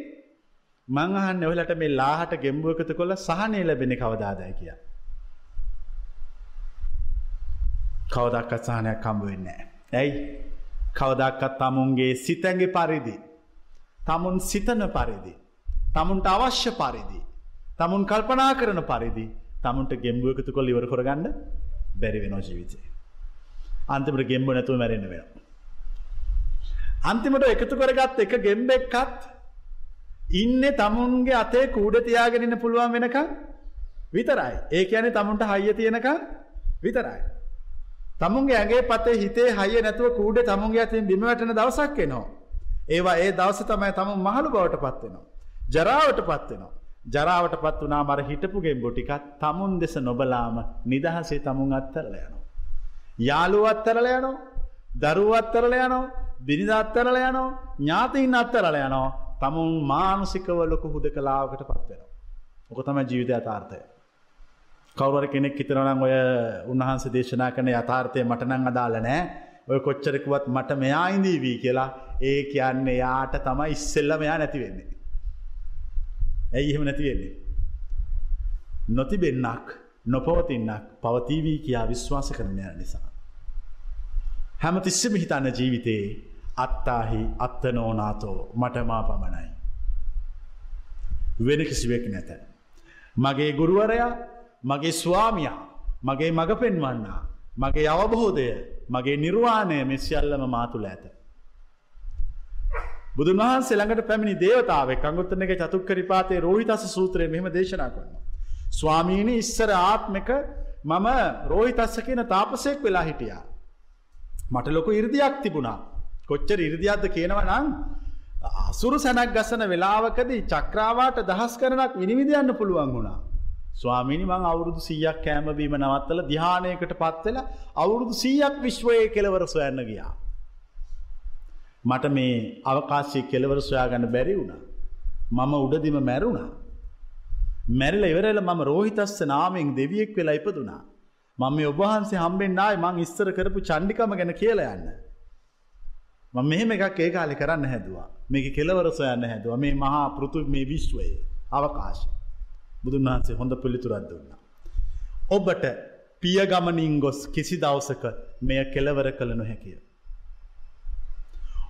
මංහන් ඔහලට මේ ලාහට ගෙම්බුවකත කොළ සහනය ලැබෙන කවදාදය කිය. කවදක්කත් සහනයක් කම්බ වෙන්නේ. ඇයි කවදක්කත් තමුන්ගේ සිතැගේ පරිදි. තමුන් සිතන පරිදි. තමුන්ට අවශ්‍ය පරිදි. තමුන් කල්පනා කරන පරිදි තමුන්ට ගෙම්බුවකතු කොල් ඉවර කොරගන්න බැරි වෙනෝ ජීවිතේ. අන්තිමට ගෙම්බ නැතුව මැරෙන වෙන. අන්තිමට එකතු කරගත් එක ගෙම්බෙක්කත් ඉන්න තමුන්ගේ අතේ කූඩ තියාගෙනන්න පුළුවන් වෙනකම් විතරයි. ඒ ඇනේ තමුන්ට හයිය තියෙනකම් විතරයි. තමුන්ගේ ඇගේ පතේ හිතේ හය නැතුව කූඩ තමුන්ගේ ඇතින් බිමවැටන දවසක් එනවා. ඒවා ඒ දවස තමයි තම මහළු බවට පත්වෙනවා. ජරාවට පත්වෙනවා. ජරාවට පත් වනා මර හිටපුගෙන් බොටිකත් තමුන් දෙස නොබලාම නිදහසේ තමුන් අත්තරල යනවා. යාළුව අත්තරල යනෝ දරුව අත්තරල යනෝ බිනිද අත්තරල යනෝ ඥාතීන් අත්තරල යනෝ තමුන් මානසිකව ලොකු හුද කලාවකට පත්වෙනවා. ඕක තම ජීවිත අතාර්ථය. කවුර කෙනෙක් හිතනනම් ඔය උන්වහන්ස දේශනා කන යථාර්ථය මටනං අදාල නෑ ඔය කොච්චරකුවත් මට මෙයා ඉඳීවී කියලා ඒ කියන්නේ යාට තමයි ඉස්සෙල්ල මෙයා නැතිවෙන්නේ. ඇයි එහෙම නැතිවෙන්නේ. නොතිබෙන්නක් නොපවතින්නක් පවතිවී කියා විශ්වාස කරනය නිසා. හැම තිස්සම හිතන්න ජීවිතයේ අත්තාහි අත්තනෝනාතෝ මටමා පමණයි. වෙන කිසිවෙක් නැත. මගේ ගුරුවරයා මගේ ස්වාමියා මගේ මඟ පෙන්වන්නා මගේ අවබෝධය මගේ නිර්වාණය මෙසිියල්ලම මාතුල ඇත. බුදුන් වහන්සේ ළඟට පැමිණි දේවතාවක් අංගුත්තන එක චතුක්කරිපාතේ රෝහිතස සූත්‍රය මෙම දේශනා කරන. ස්වාමීණි ඉස්සර ආත්මක මම රෝහිතස්ස කියන තාපසෙක් වෙලා හිටියා. මට ලොක ඉරදියක් තිබුණා. කොච්චර ඉරදියක්ද කියනව නං අසුරු සැනක් ගසන වෙලාවකදී චක්‍රාවාට දහස් කරනක් විනිවිධයන්න පුළුවන් වුණා. ස්වාමිනි මං අවුරුදු සීයක් කෑමබීම නවත්තල දිහානයකට පත්වෙලා අවුරුදු සීයක් විශ්වයේ කෙලවර සොයන්න ගියා. මට මේ අවකාශය කෙලවර සොයාගන්න බැරි වුණා. මම උඩදිම මැරුණා. මැරිල ඉවරල මම රෝහිතස්ස නාමෙන් දෙවියෙක් වෙලා ඉපදුනා. මම මේ ඔබහන්සේ හම්බෙන්න්නයි මං ඉස්සර කරපු චණ්ඩිකම ගැන කියලා යන්න. මම මෙහෙම එකක් ඒ කාලෙ කරන්න හැදවා මේක කෙලවර සොයන්න හැදව මේ මහා පෘතු මේ විශ්වයේ අවකාශය. බුදුන් වහන්සේ හොඳ පිළිතුරත් දුන්න. ඔබට පියගමනින් ගොස් කිසි දවසක මෙය කෙලවර කළ නොහැකිය.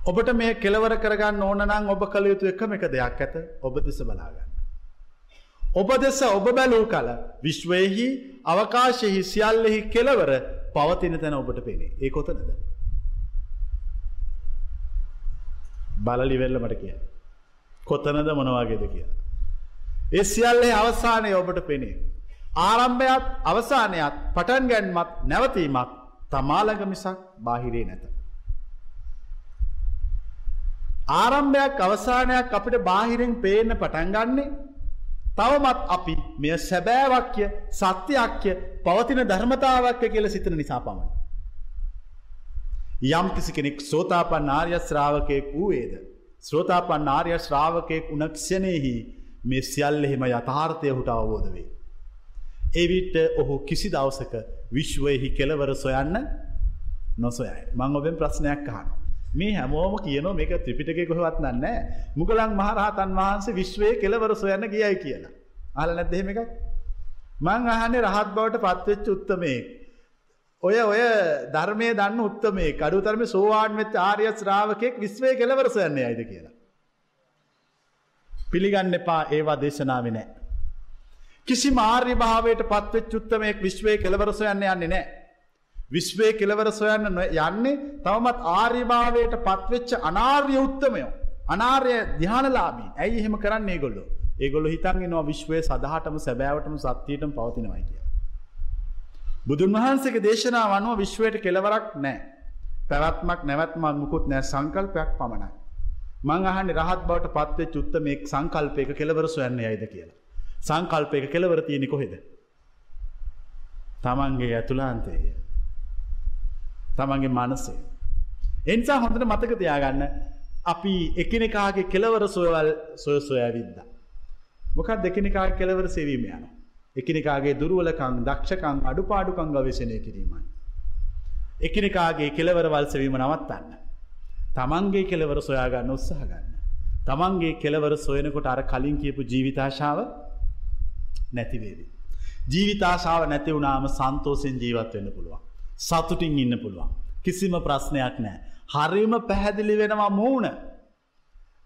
ඔබට මේ කෙලවර කරගන්න ඕනනම් ඔබ කළ යුතු එකම එක දෙයක් ඇත ඔබ දෙස බලාගන්න. ඔබ දෙස ඔබ බැලූ කල විශ්වයෙහි අවකාශයෙහි සියල්ලෙහි කෙලවර පවතින තැන ඔබට පෙනේ ඒ කොතනද. බලලිවෙල්ලමට කිය. කොතනද මොනවාගේද කියලා. ඒ සියල්ලේ අවසානය ඔබට පෙනේ. ආරම්භයත් අවසානයත් පටන් ගැන්මත් නැවතීමත් තමාලඟ මිසක් බාහිරේ නැත. ආරම්භයක් අවසානයක් අපිට බාහිරෙන් පේන්න පටන්ගන්නේ තවමත් අපි මෙය සැබෑවක්ය සත්‍යයක්ය පවතින ධර්මතාවක්ය කියල සිතන නිසා පමණ. යම් කිසි කෙනෙක් සෝතාපන් ආර්ය ශ්‍රාවකයෙක් වූවේද. ශ්‍රෝතාපන් ආර්ය ශ්‍රාවකයෙක් උනක්ෂණයෙහි මේ සියල්ලෙහෙම යථාර්ථය හුට අවබෝධ වේ. එවිට ඔහු කිසි දවසක විශ්වයෙහි කෙලවර සොයන්න නොසොයයි. මං ඔබෙන් ප්‍රශ්නයක් අහන. මේ හැමෝම කියන මේක ත්‍රිපිටක කොහවත් නන්න මුගලන් මහරහතන් වහන්සේ විශ්වය කෙලවර සොයන්න ගියයි කියලා. අල නැත්දහෙම එකක්. මං අහනේ රහත් බවට පත්වෙච්ච උත්තමේ. ඔය ඔය ධර්මය දන්න උත්තමේ කඩු තරම සෝවාන් වෙච් ආර්ය ශ්‍රාවකෙක් විශ්වය කෙලවර සොයන්න අයිද කියලා. පිළිගන්න එපා ඒවා දේශනාව නෑ. කිසි මාර්ය භාවයට පත්වෙච් චුත්තමයෙක් විශ්වය කෙලවර සොයන්න යන්නේ නෑ. විශ්වය කෙලවර සොයන්න යන්නේ තවමත් ආර්යභාවයට පත්වෙච්ච අනාර්ය උත්තමයෝ. අනාර්ය ධ්‍යානලාබී ඇයි එහෙම කරන්නේ ගොල්ලො ඒගොල්ල හිතන්ගේ නො විශ්වය සදහටම සැබෑවටම සත්‍යයටම පවතිනවයි කිය. බුදුන් වහන්සේගේ දේශනාව අනුව විශ්වයට කෙලවරක් නෑ. පැවත්මක් නැවත්මක් මුකුත් නෑ සංකල්පයක් පමණයි. මං අහන්න රහත් බවට පත්වේ චුත්ත මේ සංකල්පයක කෙලවර සොයන්න යයිද කියලා. සංකල්පයක කෙලවර තියෙනෙ කොහෙද. තමන්ගේ ඇතුලාන්තය. තමන්ගේ මනසේ. එනිසා හොඳට මතක තියාගන්න අපි එකනෙකාගේ කෙලවර සොයවල් සොය සොයවිද්ද. මොකක් දෙකනිකා කෙලවර සෙවීම යන. එකනිකාගේ දුරුවලකං දක්ෂකං අඩුපාඩුකං ගවේශණය කිරීමයි. එකනිකාගේ කෙලවරවල් සෙවීම නවත්තන්න. තමන්ගේ කෙලවර සොයාගන්න උත්සාහ ගන්න. තමන්ගේ කෙලවර සොයනකොට අර කලින් කියපු ජීවිතාශාව නැතිවේවි. ජීවිතාශාව නැති වුණාම සන්තෝසෙන් ජීවත් වෙන්න පුළුවන්. සතුටින් ඉන්න පුළුවන්. කිසිම ප්‍රශ්නයක් නෑ. හරිම පැහැදිලි වෙනවා මූුණ.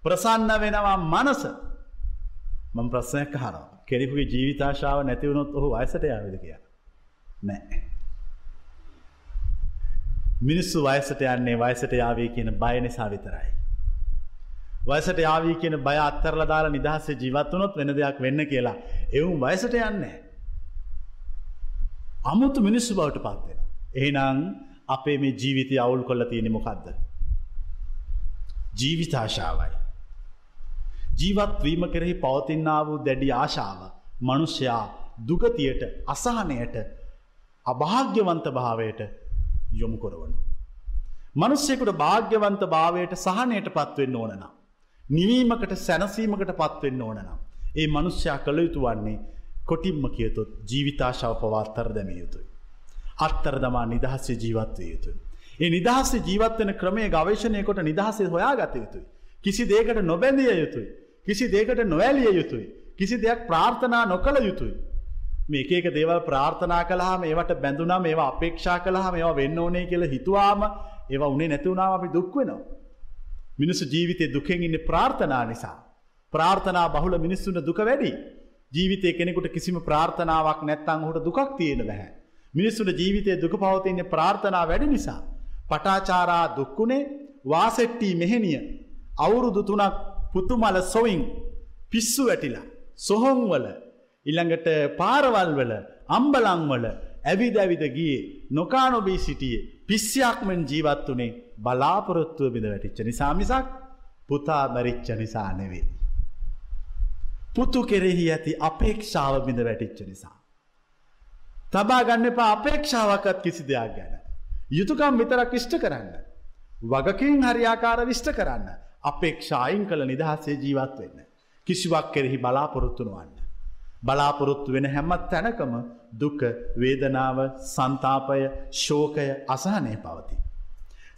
ප්‍රසන්න වෙනවා මනස මං ප්‍රශ්නයක් හරවා. කෙනෙකුගේ ජීවිතාශාව නැතිවුණොත් ඔහු වයසට යාවිද කිය. නෑ. මිනිස්සු වයසට යන්නේ වයසට යාවී කියන බය නිසා විතරයි. වයසට යාවී කියන බය අත්තරල දාලා නිදහසේ ජීවත්වනොත් වෙන දෙයක් වෙන්න කියලා එවුම් වයසට යන්නේ. අමුතු මිනිස්සු බවට පත්වෙන. එහෙනං අපේ මේ ජීවිතය අවුල් කොල්ල තියෙන මොකක්ද. ජීවිතාශාවයි. ජීවත්වීම කෙරෙහි පවතින්නා වූ දැඩි ආශාව මනුෂ්‍යයා දුගතියට අසහනයට අභාග්‍යවන්ත භාවයට යොමු කොරවනු. මනුස්සෙකුට භාග්‍යවන්ත භාවයට සහනයට පත්වෙන්න ඕනනම්. නිවීමකට සැනසීමකට පත්වෙන්න ඕනනම්. ඒ මනුෂ්‍යයා කළ යුතු වන්නේ කොටිම්ම කියතොත් ජීවිතාශාව පවාත්තර දැම යුතුයි. අත්තර දමා නිදහස්සේ ජීවත්වය යුතුයි. ඒ නිදහස්සේ ජීවත්වන ක්‍රමේ ගවේශණයකොට නිදහසේ හොයා ගත යුතුයි. කිසි දේකට නොබැඳිය යුතුයි. කිසි දේකට නොවැලිය යුතුයි. කිසි දෙයක් ප්‍රාර්ථනා නොකළ යුතුයි. මේකේක දේවල් ප්‍රාර්ථනා කළහා මේවට බැඳුනා මේවා අපේක්ෂා කළහා මේවා වෙන්න ඕනේ කියල හිතුවාම ඒවා උනේ නැතිවුණාව අපි දුක්වෙනවා. මිනිස්සු ජීවිතය දුකෙන් ඉන්න ප්‍රාර්ථනා නිසා. ප්‍රාර්ථනා බහුල මිනිස්සුන්ට දුක වැඩි. ජීවිතය කෙනෙකුට කිසිම ප්‍රාර්ථනාවක් නැත්තං හොට දුකක් තියෙන බැහැ. මිනිස්සුට ජීවිතය දුක පවතින්නේ ප්‍රාර්ථනා වැඩි නිසා. පටාචාරා දුක්කුණේ වාසෙට්ටී මෙහෙනිය අවුරුදු තුනක් පුතුමල සොයින් පිස්සු වැටිලා. සොහොන්වල ඉළඟට පාරවල්වල අම්බලංවල ඇවිද ඇවිද ගියේ නොකානොබී සිටියේ පිස්්‍යයක්මෙන් ජීවත් වනේ බලාපොරොත්තුව බිඳ වැටිච්ච නිසා මිසක් පුතා මැරිච්ච නිසා නෙවේ. පුතු කෙරෙහි ඇති අපේක්ෂාව බිඳ වැටිච්ච නිසා. තබා ගන්න එපා අපේක්ෂාවකත් කිසි දෙයක් ගැන. යුතුකම් විතරක් ඉෂ්ට කරන්න. වගකින් හරියාකාර විෂ්ට කරන්න අපේක්ෂායින් කළ නිදහසේ ජීවත් වෙන්න. කිසිවක් කෙරෙහි බලාපොරොත්තුනුවන්න. බලාපොරොත්තු වෙන හැමත් තැනකම දුක වේදනාව සන්තාපය ශෝකය අසහනය පවති.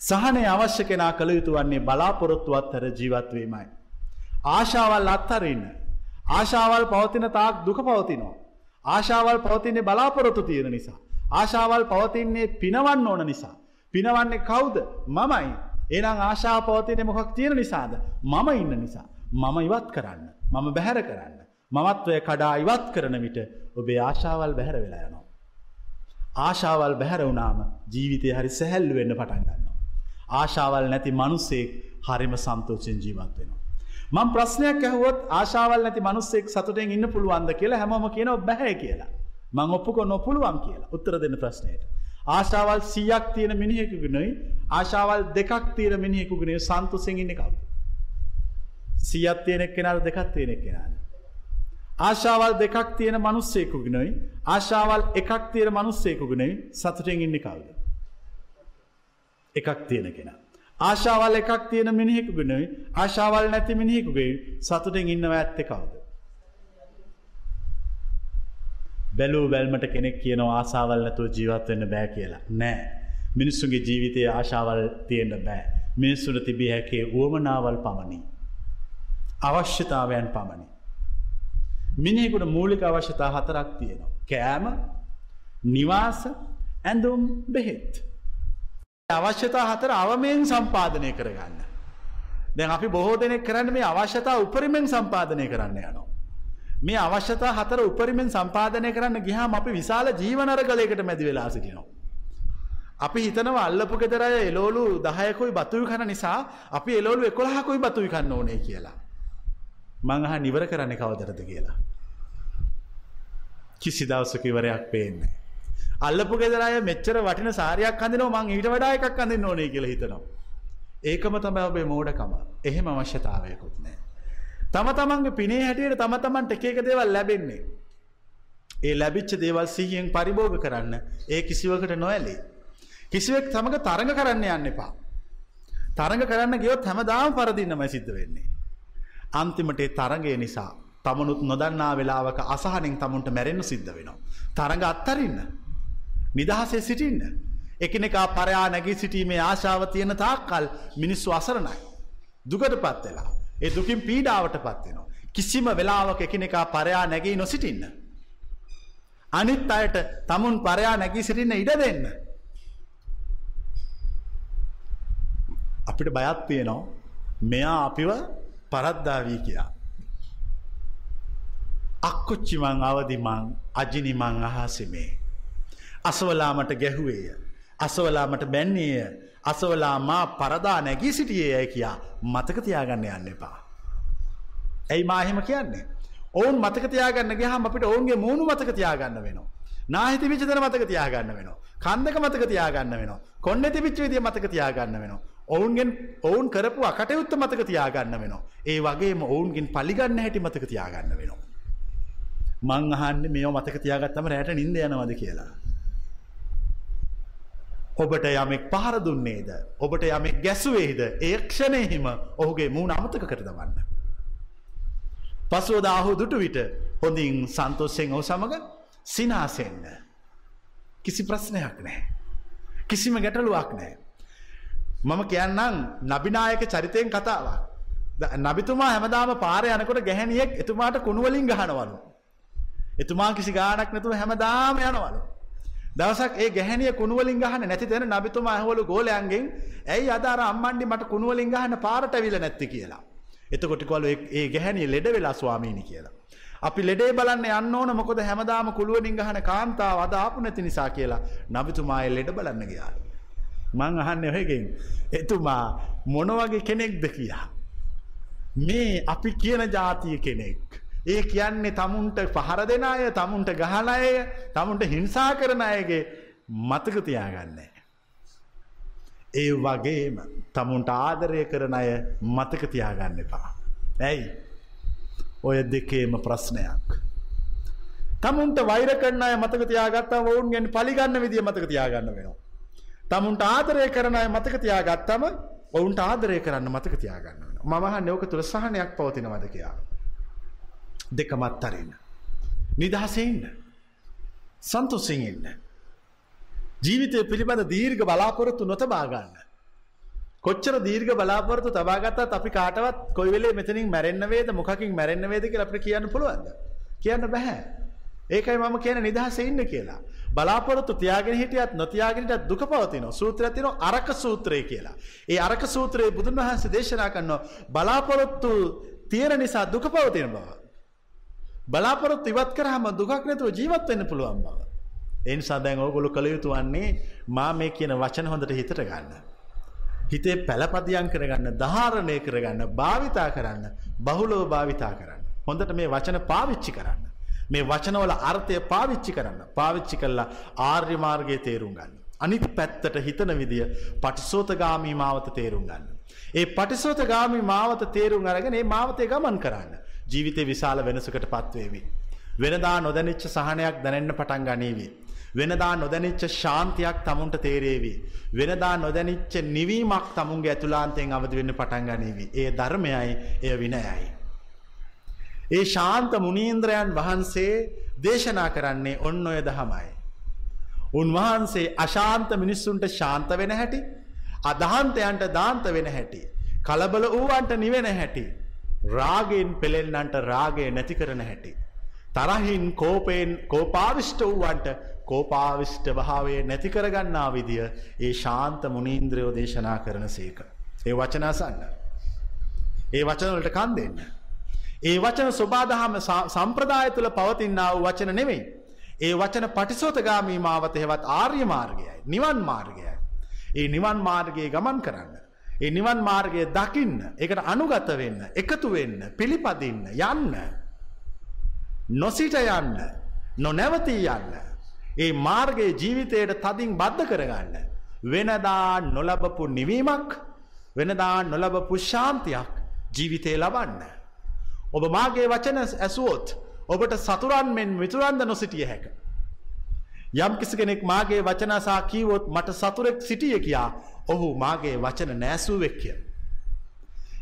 සහනය අවශ්‍ය කෙනා කළ යුතු වන්නේ බලාපොරොත්තුවත් හර ජීවත්වීමයි. ආශාවල් අත්හරන්න. ආශාවල් පවතින තාක් දුක පවතිනවා. ආශාවල් පවතින්නේ බලාපොරොත්තු තියෙන නිසා. ආශාවල් පවතින්නේ පිනවන්න ඕන නිසා. පිනවන්නේ කවුද මමයි එනම් ආශා පවතින මොකක් තියෙන නිසාද මම ඉන්න නිසා. මම ඉවත් කරන්න. මම බැහැර කරන්න. මමත්වය කඩා ඉවත් කරන විට ඔබේ ආශාවල් බැහැර වෙලා යනවා. ආශාවල් බැහැර වුණාම ජීවිතය හරි සැහැල්ලු වෙන්න පටන් ගන්නවා. ආශාවල් නැති මනුස්සෙක් හරිම සන්තෝෂෙන් ජීවත් වෙනවා. මං ප්‍රශ්නයක් ඇහුවොත් ආශාවල් නැති මනුස්සෙක් සතුටෙන් ඉන්න පුළුවන්ද කියලා හැමෝම කියන බැහැ කියලා. මං ඔප්පුක නොපුළුවන් කියලා උත්තර දෙන්න ප්‍රශ්නයට. ආශාවල් සියක් තියෙන මිනිහෙකුගෙනයි ආශාවල් දෙකක් තියෙන මිනිහෙකුගෙනේ සන්තුසෙන් ඉන්න කවුද. සියත් තියෙනෙක් කෙනාට දෙකක් තියෙනෙක් කෙනාට. ආශාවල් දෙකක් තියෙන මනුස්සේකුගෙනයි ආශාවල් එකක් තියෙන මනුස්සේකුගෙනයි සතුටෙන් ඉන්න කවුද. එකක් තියෙන කෙන. ආශාවල් එකක් තියෙන මිනිහෙකුගෙනයි ආශාවල් නැති මිනිහෙකුගේ සතුටෙන් ඉන්නව ඇත්ත කවුද. බැලූ බැල්මට කෙනෙක් කියන ආසාවල් නැතුව ජීවත්වවෙන්න බෑ කියලා. නෑ. මිනිස්සුගේ ජීවිතය ආශාවල් තියෙන්ට බෑ. මිනිස්සුට තිබිය හැකේ වුවමනාවල් පමණි. අවශ්‍යතාවයන් පමණි. මිනිහෙකුට මූලික අවශ්‍යතා හතරක් තියෙනවා. කෑම නිවාස ඇඳුම් බෙහෙත්. අවශ්‍යතා හතර අවමයෙන් සම්පාධනය කරගන්න. දැන් අපි බොහෝ දෙනෙක් කරන්න මේ අවශ්‍යතා උපරිමෙන් සම්පාධනය කරන්න යනවා. මේ අවශ්‍යතා හතර උපරිමෙන් සම්පාධනය කරන්න ගිහාම අපි විශාල ජීවනර කලයකට මැදි වෙලා සිටිනවා. අපි හිතනව අල්ලපු ගෙදරය එලෝලු දහයකුයි බතුයි කන නිසා අපි එලෝලු එකොළහකුයි බතුයි කන්න ඕනේ කියලා. මංහ නිවර කරන්න කවදරද කියලා. කිසි දවසකිවරයක් පේන්නේ. අල්ලපු ගෙදරය මෙච්චර වටින සාරයක් කඳනව මං ඊට වඩා එකක් අඳන්න ඕනේ කියල හිතනවා. ඒකම තම ඔබේ මෝඩකම එහෙම අවශ්‍යතාවයකුත් නෑ. තම තමන්ගේ පිනේ හැටියට තම තමන්ට එකක දේවල් ලැබෙන්නේ. ඒ ලැබිච්ච දේවල් සිහියෙන් පරිභෝග කරන්න ඒ කිසිවකට නොඇලේ. කිසිවෙක් තමක තරඟ කරන්න යන්න එපා. තරඟ කරන්න ගියොත් හැමදාම පරදින්නම සිද්ධ වෙන්නේ. අන්තිමට තරගේ නිසා තමනුත් නොදන්නා වෙලාවක අසහනෙන් තමුන්ට මැරෙන්න සිද්ධ වෙනවා. තරඟ අත්තරන්න. නිදහසේ සිටින්න. එකනෙකා පරයා නැගී සිටීමේ ආශාව තියෙන තාක්කල් මිනිස්සු අසරණයි. දුකට පත් වෙලා. ඒ දුකින් පීඩාවට පත්වෙනවා. කිසිම වෙලාවක එකනෙකා පරයා නැගී නොසිටින්න. අනිත් අයට තමුන් පරයා නැගී සිටින්න ඉඩ දෙන්න. අපිට බයත් තියෙනවා මෙයා අපිව පරද්දාවී කියා. අක්කොච්චිමං අවදිමං අජිනිමං අහසෙමේ. අසවලාමට ගැහුවේය. අසවලාමට බැන්නේය අසවලා මා පරදා නැගී සිටියේ ඇය කියා මතක තියාගන්න යන්න එපා. ඇයි මාහෙම කියන්නේ. ඔවුන් මතක තියාගන්න ගහම අපිට ඔවුන්ගේ මූුණු මතක තියාගන්න වෙනවා. නාහිති විචතන මතක තියාගන්න වෙනවා. කන්දක මතක තියාගන්න වෙනවා. කොන්න තිබිච්ච විදිය මතක තියාගන්න වෙනවා. ඔවුන්ගෙන් ඔවුන් කරපු අකටයුත්ත මතක තියාගන්න වෙනවා. ඒ වගේම ඔවුන්ගෙන් පලිගන්න හැටි මතක තියාගන්න වෙනවා. මං අහන්න මේ මතක තියාගත්තම රෑට නින්ද යනවද කියලා. ඔබට යමෙක් පහර දුන්නේද. ඔබට යමෙක් ගැසුවේද ඒක්ෂණයහිම ඔහුගේ මූුණ අමතක කර දවන්න. පසුවදාහු දුටු විට හොඳින් සන්තෝස්සෙන් ඔහු සමඟ සිනාසෙන්න. කිසි ප්‍රශ්නයක් නෑ. කිසිම ගැටලුවක් නෑ. මම කියන්නම් නබිනායක චරිතයෙන් කතාවක්. නබිතුමා හැමදාම පාර යනකොට ගැහැනියෙක් එතුමාට කුණුවලින් ගහනවලු. එතුමා කිසි ගානක් නැතුව හැමදාම යනවලු. දවසක් ඒ ගැහැනිය කුණුවලින් ගහන්න නැති තැන නබිතුමා ඇහවලු ගෝලයන්ගෙන් ඇයි අද අර අම්මන්ඩි මට කුණුවලින් ගහන්න පාරට ඇවිල්ලා නැත්තේ කියලා. එතකොට කිව්වලු ඒ ගැහැනිය ලෙඩ වෙලා ස්වාමීනි කියලා. අපි ලෙඩේ බලන්න යන්න ඕන මොකද හැමදාම කුළුවලින් ගහන කාන්තාව අද ආපු නැති නිසා කියලා නබිතුමා ඒ ලෙඩ බලන්න ගියා. මං අහන්නේ ඔයගෙන් එතුමා මොන වගේ කෙනෙක්ද කියා. මේ අපි කියන ජාතිය කෙනෙක්. ඒ කියන්නේ තමුන්ට පහර දෙන අය තමුන්ට ගහන අය තමුන්ට හිංසා කරන අයගේ මතක තියාගන්නේ. ඒ වගේම තමුන්ට ආදරය කරන අය මතක තියාගන්න එපා. ඇයි ඔය දෙකේම ප්‍රශ්නයක්. තමුන්ට වෛර කරන අය මතක තියාගත්තා ඔවුන්ගෙන් පලිගන්න විදිිය මතක තියාගන්න වෙනවා. තමුන්ට ආදරය කරන අය මතක තියාගත්තම ඔවුන්ට ආදරය කරන්න මතක තියාගන්න වෙන මහ නෝක තුළ සහනයක් පවතිනවද කියා. දෙකමත් අරන්න. නිදහසෙන්න. සන්තොසිෙන් ඉන්න. ජීවිතය පිළිබඳ දීර්ඝ බලාපොරොත්තු නොතබාගන්න. කොච්චර දීර්ඝ බලාපොරොත්තු තබාගත්තත් අපි කාටවත් කොයි වෙලේ මෙතනින් මැරෙන්න වේද මොකකින් මැරෙන්න වේද කියලා අපිට කියන්න පුළුවන්ද? කියන්න බෑ. ඒකයි මම කියන නිදහස ඉන්න කියලා. බලාපොරොත්තු තියාගෙන හිටියත් නොතියාගෙන හිටියත් දුක පවතිනවා. සූත්‍රයක් තියෙනවා අරක සූත්‍රය කියලා. ඒ අරක සූත්‍රයේ බුදුන් වහන්සේ දේශනා කරනවා බලාපොරොත්තු තියෙන නිසා දුක පවතින බව. බලාපොරොත්තු ඉවත් කරාම දුකක් නැතුව ජීවත් වෙන්න පුළුවන් බව. ඒ නිසා දැන් ඕගොල්ලෝ කළ යුතු වන්නේ මා මේ කියන වචන හොඳට හිතට ගන්න. හිතේ පැලපදියම් කරගන්න, ධාරණය කරගන්න, භාවිතා කරන්න, බහුලව භාවිතා කරන්න. හොඳට මේ වචන පාවිච්චි කරන්න. මේ වචනවල අර්ථය පාවිච්චි කරන්න. පාවිච්චි කළා ආර්ය මාර්ගයේ තේරුම් ගන්න. අනිත් පැත්තට හිතන විදිය පටිසෝතගාමී මාවත තේරුම් ගන්න. ඒ පටිසෝතගාමී මාවත තේරුම් අරගෙන ඒ මාවතේ ගමන් කරන්න. ජීවිතේ විශාල වෙනසකට පත්වේවි. වෙනදා නොදැනිච්ච සහනයක් දැනෙන්න පටන් ගනීවි. වෙනදා නොදැනිච්ච ශාන්තියක් තමුන්ට තේරේවි. වෙනදා නොදැනිච්ච නිවීමක් තමුන්ගේ ඇතුලාන්තයෙන් අවදි වෙන්න පටන් ගනීවි. ඒ ධර්මයයි එය විනයයි. ඒ ශාන්ත මුනීන්ද්‍රයන් වහන්සේ දේශනා කරන්නේ ඔන්න ඔය දහමයි. උන්වහන්සේ අශාන්ත මිනිස්සුන්ට ශාන්ත වෙන හැටි අදහන්තයන්ට දාන්ත වෙන හැටි. කලබල වූවන්ට නිවෙන හැටි. රාගෙන් පෙළෙන්නන්ට රාගය නැති කරන හැටි. තරහින් කෝපයෙන් කෝපාවිෂ්ට වූවන්ට කෝපාවිෂ්ට භාවය නැති කරගන්නා විදිය ඒ ශාන්ත මුනීන්ද්‍රයෝ දේශනා කරන සේක. ඒ වචනාසන්න. ඒ වචනවලට කන් දෙන්න. ඒ වචන ස්වබාදහම සම්ප්‍රදාය තුළ පවතින්නාව වචන නෙවෙයි. ඒ වචන පටිසෝතගාමී මාවත හෙවත් ආර්ය මාර්ගයයි. නිවන් මාර්ගයයි. ඒ නිවන් මාර්ගයේ ගමන් කරන්න. ඒ නිවන් මාර්ගය දකින්න එකට අනුගත වෙන්න එකතු වෙන්න පිළිපදින්න යන්න. නොසිට යන්න නොනැවතී යන්න. ඒ මාර්ගයේ ජීවිතයට තදින් බද්ධ කරගන්න. වෙනදා නොලබපු නිවීමක් වෙනදා නොලබපු ශාන්තියක් ජීවිතය ලබන්න. ඔබ මාගේ වචන ඇසුවොත් ඔබට සතුරන් මෙන් මිතුරන්ද නොසිටිය හැක. යම් කිසි කෙනෙක් මාගේ වචනසා කීවොත් මට සතුරෙක් සිටිය කියා ඔහු මාගේ වචන නෑසූවෙක්ය.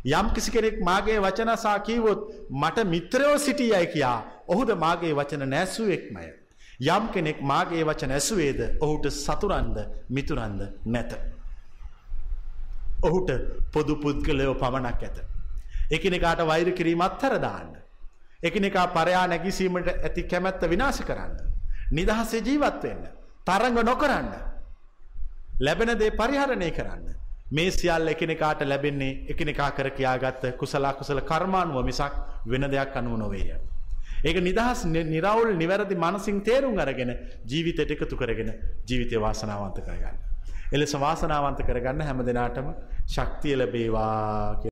යම් කිසි කෙනෙක් මාගේ වචනසා කීවොත් මට මිත්‍රයෝ සිටියයි කියා ඔහුද මාගේ වචන නැසුවෙක්මය. යම් කෙනෙක් මාගේ වචන ඇසුවේද ඔහුට සතුරන්ද මිතුරන්ද නැත. ඔහුට පොදු පුද්ගලයෝ පමණක් ඇත. එකනෙකාට වෛර කිරීම අත්හරදාන්න. එකනෙකා පරයා නැගිසීමට ඇති කැමැත්ත විනාශ කරන්න. නිදහසේ ජීවත් වෙන්න. තරඟ නොකරන්න. ලැබෙන දේ පරිහරණය කරන්න. මේ සියල් එකනෙකාට ලැබෙන්නේ එකනෙකා කර කියාගත්ත කුසලා කුසල කර්මානුව මිසක් වෙන දෙයක් අනුව නොවේය. ඒක නිදහස් නිරවුල් නිවැරදි මනසින් තේරුම් අරගෙන ජීවිතයට එකතු කරගෙන ජීවිතය වාසනාවන්ත කරගන්න. එලෙස වාසනාවන්ත කරගන්න හැම දෙනාටම ශක්තිය ලැබේවා කියලා